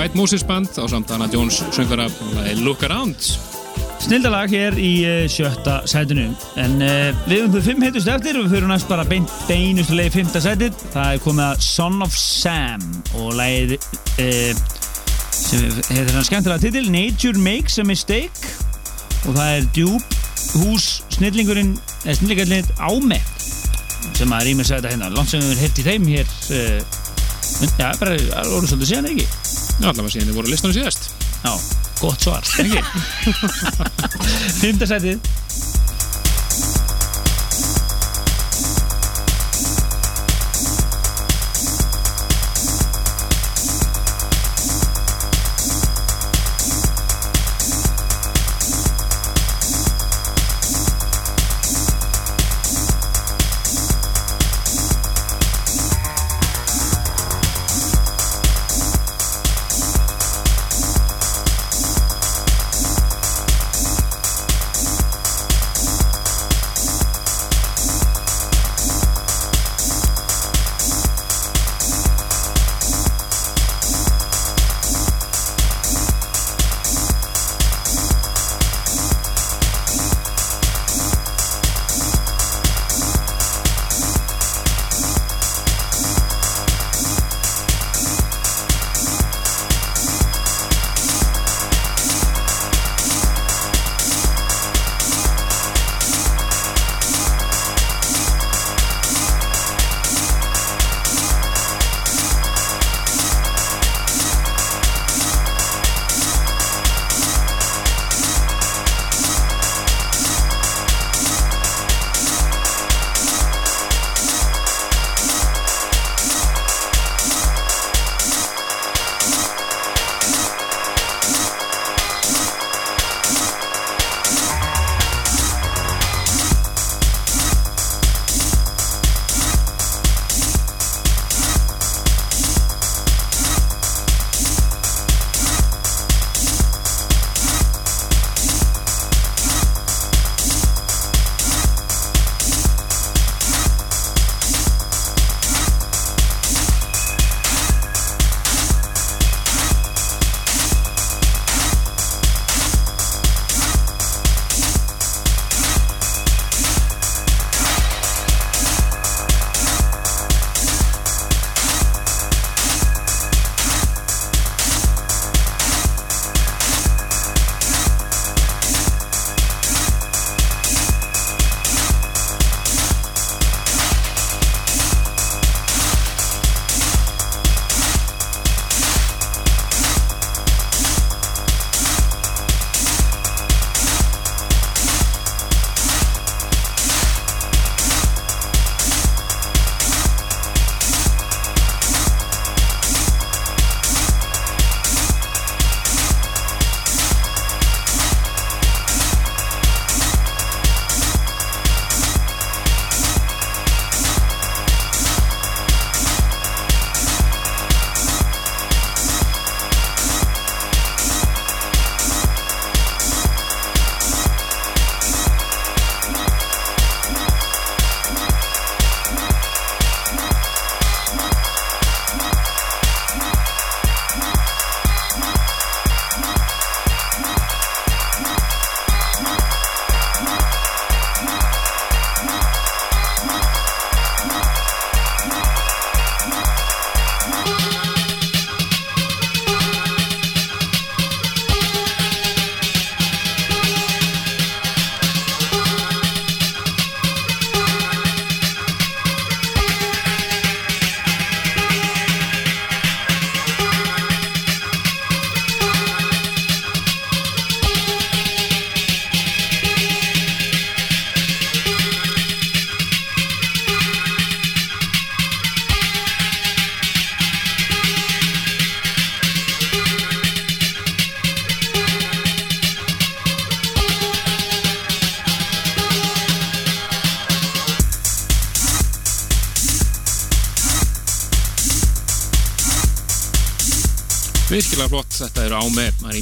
White Moses Band á samt Anna Jones er Look Around. Snildalag hér í uh, sjötta sætinu. En uh, við höfum þau fimm heitust eftir og við fyrir næst bara bein, beinustu leið fymta sætið. Það er komið að Son of Sam og lagið uh, sem heitir hann skemmtilega titil Nature Makes a Mistake. Og það er djúb hús snillingurinn eða snillingallinn Áme sem að rýmur sæta hérna. Langt sem við höfum heilt í þeim hér uh, já, bara svolítið síðan ekki allavega síðan þið voru að listana síðast. já, gott svar, fymta sætið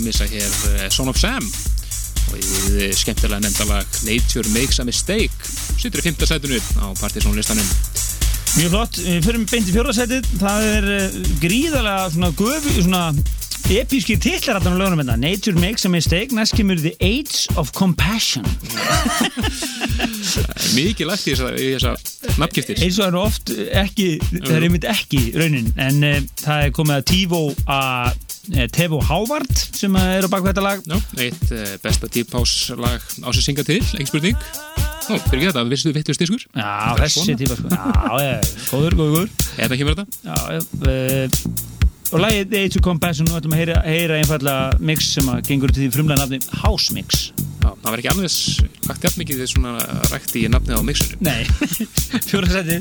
ímissa hér eh, Son of Sam. Og við skemmtilega nefndalag Nature Makes a Mistake. Sýttur í fymta sætunu á partysónlistanum. Mjög flott, við fyrir beint í fjórðarsætið það er gríðarlega svona gufi, svona episkir titlar aftan á lögunum þetta Nature makes a mistake, næst kemur The Age of Compassion. Mikið lagt í þessa, nafngiftir. eins og það eru oft ekki það er einmitt ekki raunin. En uh, það er komið að Tivo uh, Tevo Hávard sem er á baku þetta lag Já, eitt uh, besta típás lag á sem synga til, engin spurning. Nú, fyrir ekki þetta, vissu þú vittu stiskur? Já, þessi típa sko Já, já, góður, góður, Þetta kemur þetta? Já, já uh, Og lagið Age of Compassion og ætlum að heyra, heyra einfallega mix sem að gengur til því frumlega nafni House Mix Já, það var ekki alveg þess lagt jafn mikið því svona rækti í nafnið á mixinu. Nei, fjóra seti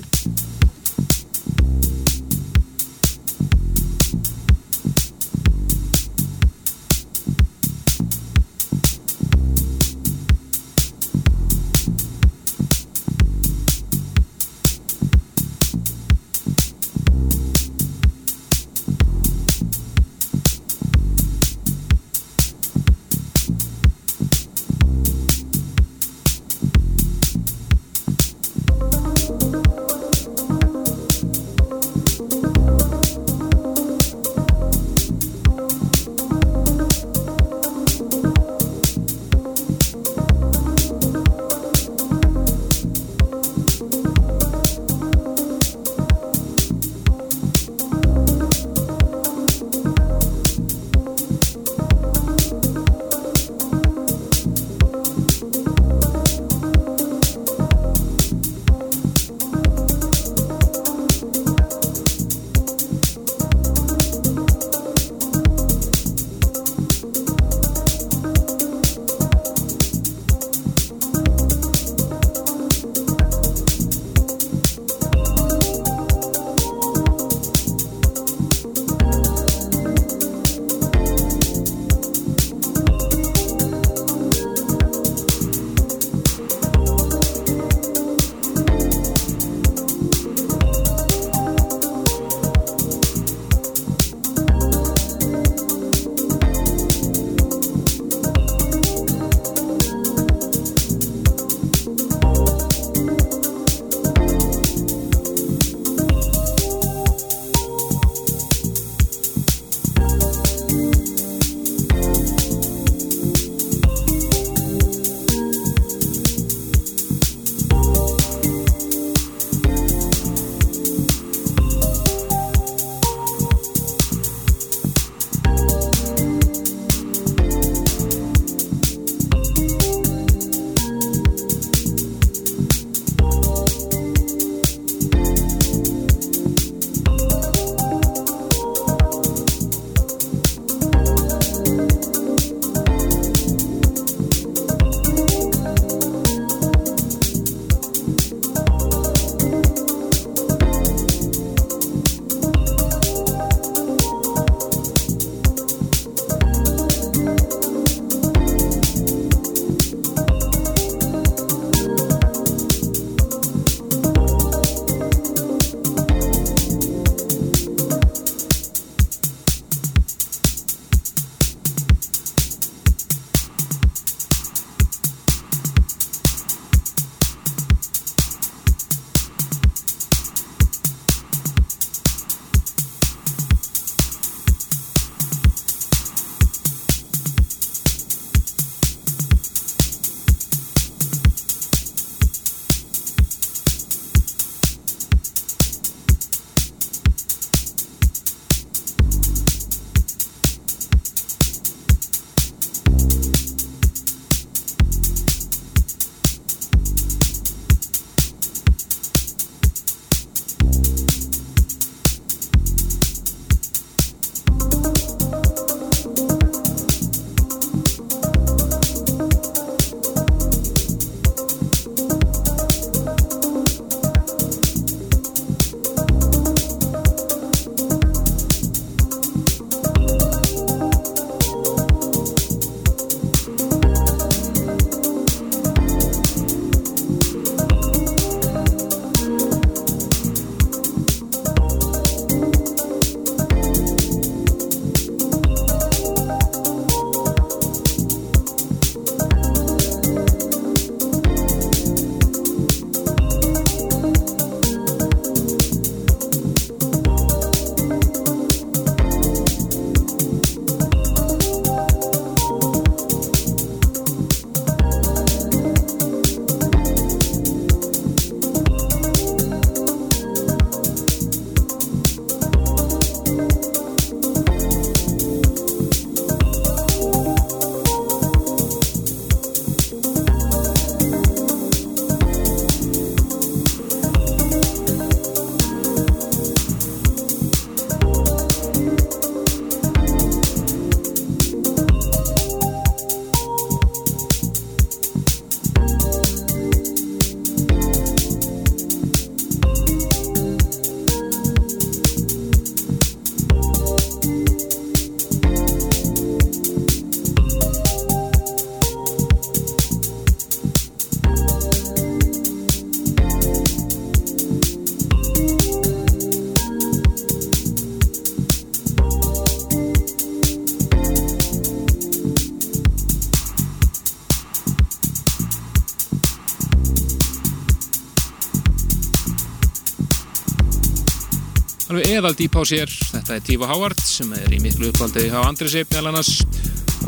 alveg eðal dýp á sér þetta er Tífa Howard sem er í miklu uppvaldi á Andresi meðal annars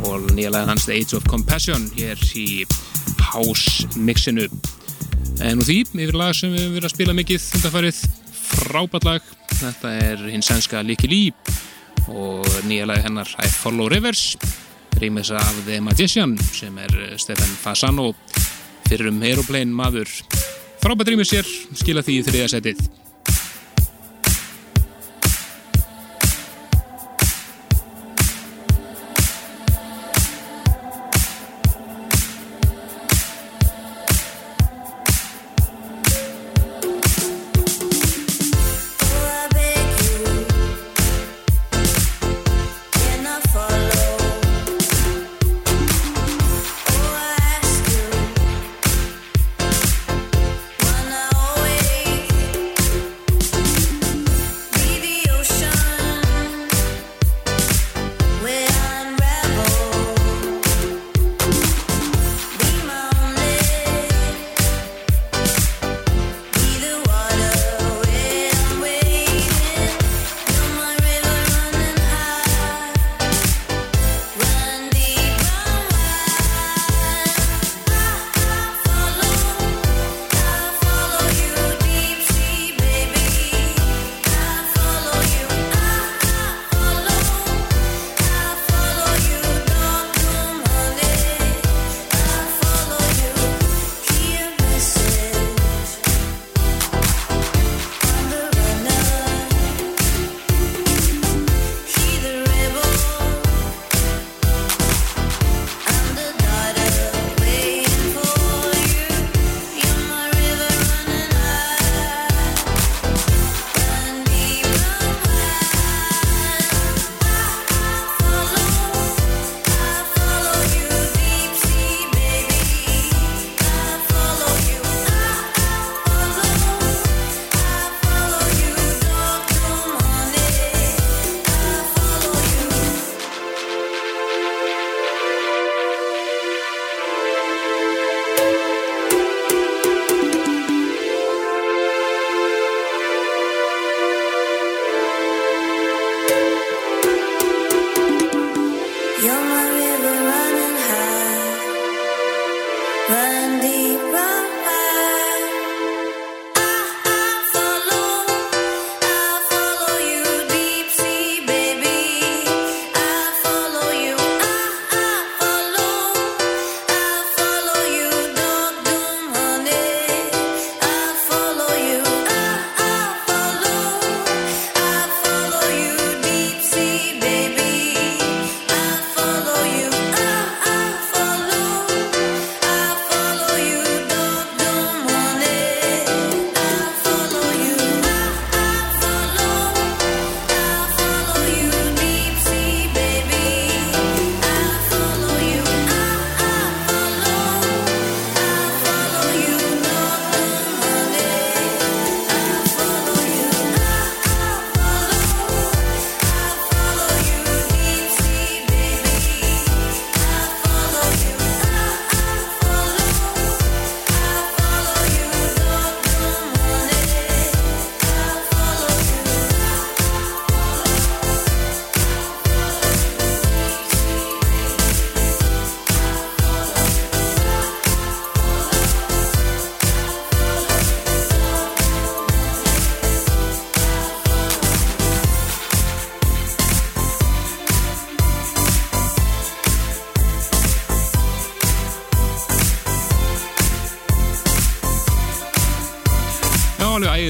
og nýjalega hans The Age of Compassion hér í House mixinu en úr því yfir lag sem við höfum verið að spila mikið undanfarið frábært lag. Þetta er hins sænska Licky Lee og nýjalega hennar I Follow Rivers rýmis af The Magician sem er Stefan Fasano fyrir um Aeroplane maður. Frábært rýmis sér skila því í þriðja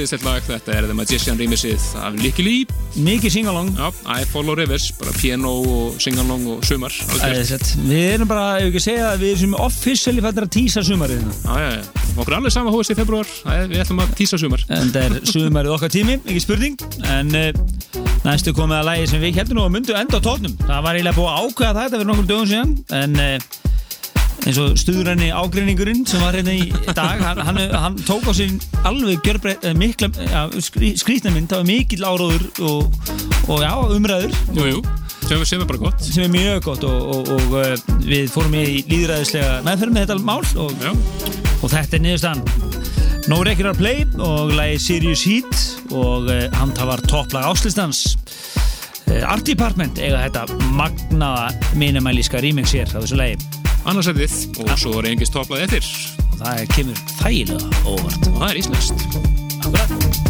æðislegt lag, þetta er The Magician rýmisið af Licky Lee Mikið singalong. Já, I Follow Rivers, bara piano og singalong og sumar. Æðislegt. Við erum bara, ef við ekki segja við erum officially fættir að tísa sumarið hérna. Já, já, já, okkur alveg sama hóðist í februar Við ætlum að tísa sumar. En það er sumarið okkar tími, ekki spurning. En uh, næstu komið að lægi sem við heldum að myndu enda á tónum Það var eiginlega búið ákveða þetta fyrir nokkur dögum síðan. En uh, eins og stuðurenni ágreiningurinn sem var hérna í dag hann, hann, hann tók á sig alveg eh, mikla, ja, skrýtna mynd það var mikill áróður og, og já, umræður. Jú, jú, sem, sem er bara gott. Sem er mjög gott og, og, og uh, við fórum í líðræðislega meðferð með þetta mál og, þetta er niðurstaðan. No Regular Play og lagi Serious Heat og uh, hann það var topplag áslistans Art Department eiga þetta magnaða minimælíska remix hér á þessu lagi Annarsætið og svo er engist topplað eftir. Og það kemur þægilega óvart. Og það er íslenskt. Akkurat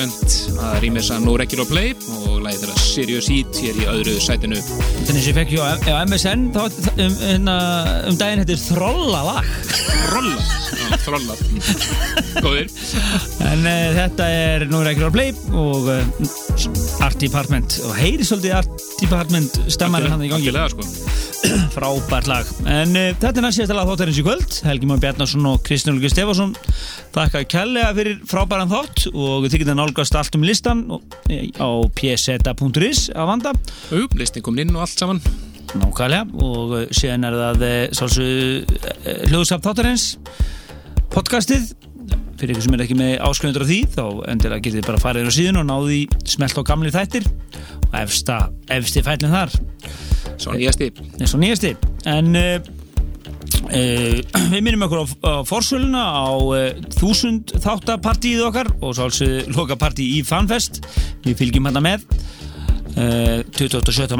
Department að rýmis að No Regular Play og læði þeirra Serious Heat hér í öðru sætinu. Þannig sem ég fekk hjá á MSN þá, um, um, um daginn er þrolla lag Rolla, já, þrolla Góðir. En uh, þetta er nú Regular Play og uh, Art Department og heyri svolítið Art Department stemmarinn hann í gangi. Algjörlega, sko. Frábært lag. En uh, þetta er næst síðasta lag þáttarins í kvöld. Helgi Már Bjarnason og Kristján Ulgi Stefason þakka kærlega fyrir frábæran þátt og þið geta nálgast allt um listan eh, á pseta.is að vanda. Jú, listin komin inn og allt saman. Nákvæmlega og síðan er það uh, sálsug hljóðsap þáttarins podcastið. Fyrir ykkur sem er ekki með ásköndur af því þá endilega getið bara farið á síðun og náði smelt á gamli þættir. Og efsta, efsti fællin þar. Svo nýjasti. Eins og nýjasti. En uh, uh, við minnum okkur á, á forsöluna á uh, þúsund þáttapartíð okkar og sálsug loka partí í Fanfest. Við fylgjum hérna með. Uh, 27.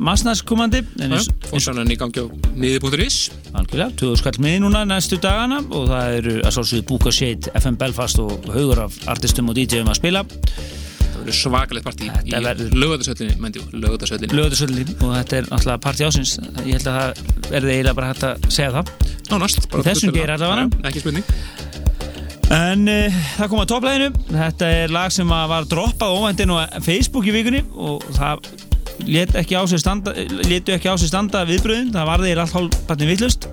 massnars komandi. En eins, eins, Fórsanan í gangi á miði.is algjörlega, 2000 skall miði núna næstu dagana og það eru að sálsug Búka Shade, FM Belfast og haugur af artistum og DJ-um að spila svakalegt partí í lögadagsöllinni lögðarsöldin og þetta er náttúrulega partí ásins ég held að það verði eiginlega bara hægt að segja það. Nánast Í þessum lag. allavega. Ekki spurning. En uh, það kom að topplæginu Þetta er lag sem var droppað óvæntinn á Facebook í vikunni og það lét ekki á sig standa standa viðbröðin það var þeir allt hálfpartin vittlust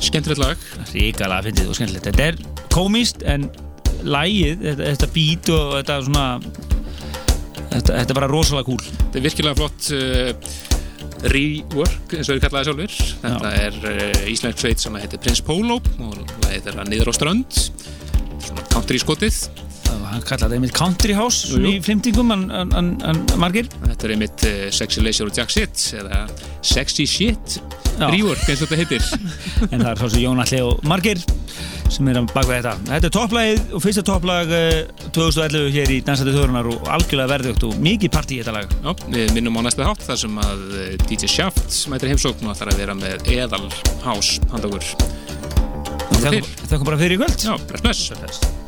Skemmtilegt lag. Ríkala fyndið og skemmtilegt. Þetta er komist en lægið, þetta, þetta beat og þetta svona þetta, þetta er bara rosalega cool. Þetta er virkilega flott uh, rework, eins og við kallaði sjálfur Þetta er uh, íslensk sveit sem heitir Prince Polo og það er að niður á strönd. Svona country skotið. Það- hann kallaði einmitt country house Jú, jú. í flimtingum en, margir. Þetta er einmitt uh, Sexy Laser og Jack Shit eða Sexy Shit rework eins og þetta heitir. En það er svolítið Jón Alli og Margir sem er að baka þetta. Þetta er topplagið og fyrsta topplag eh, 2011 hér í Dansandi Þjóðrunar og algjörlega verðugt og mikið partí í þetta lag. Já, við minnum á næsta hátt þar sem að uh, DJ Shaft mætir heimsókn og ætlar að vera með eðal house handokur til. þakka bara fyrir í kvöld. Já, bless bless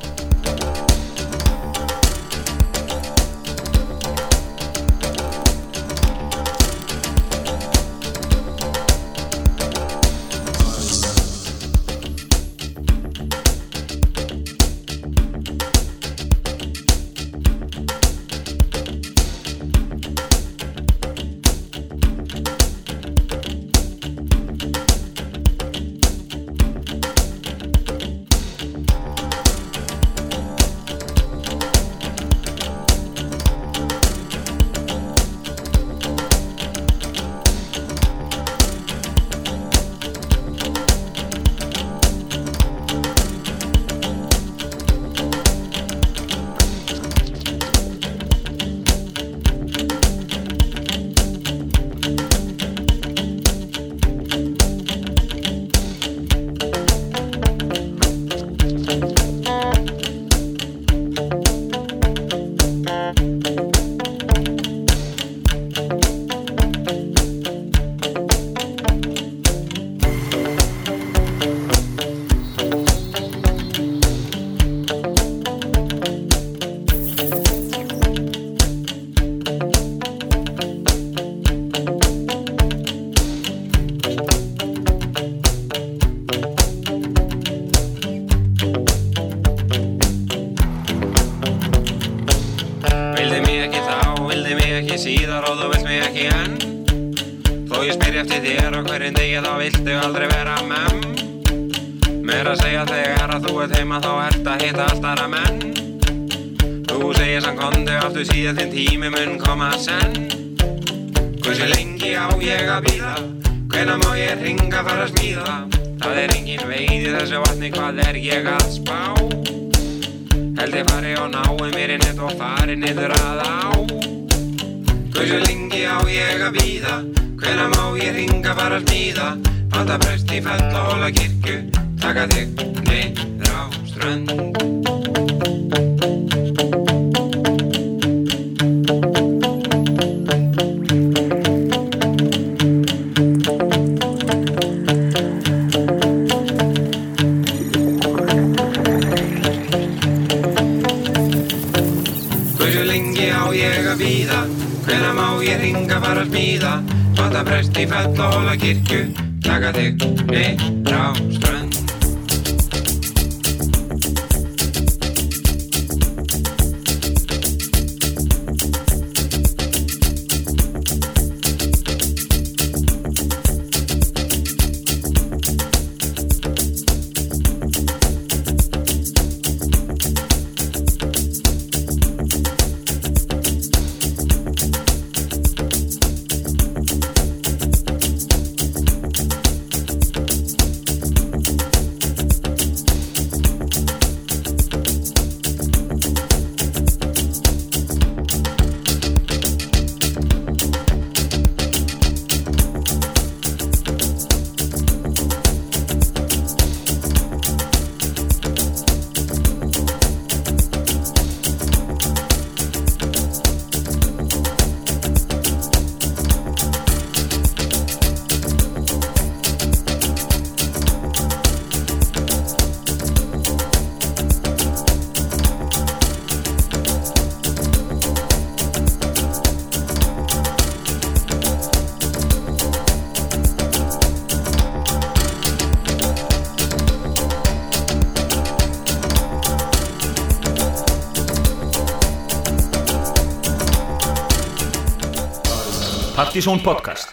Partizón Podcast.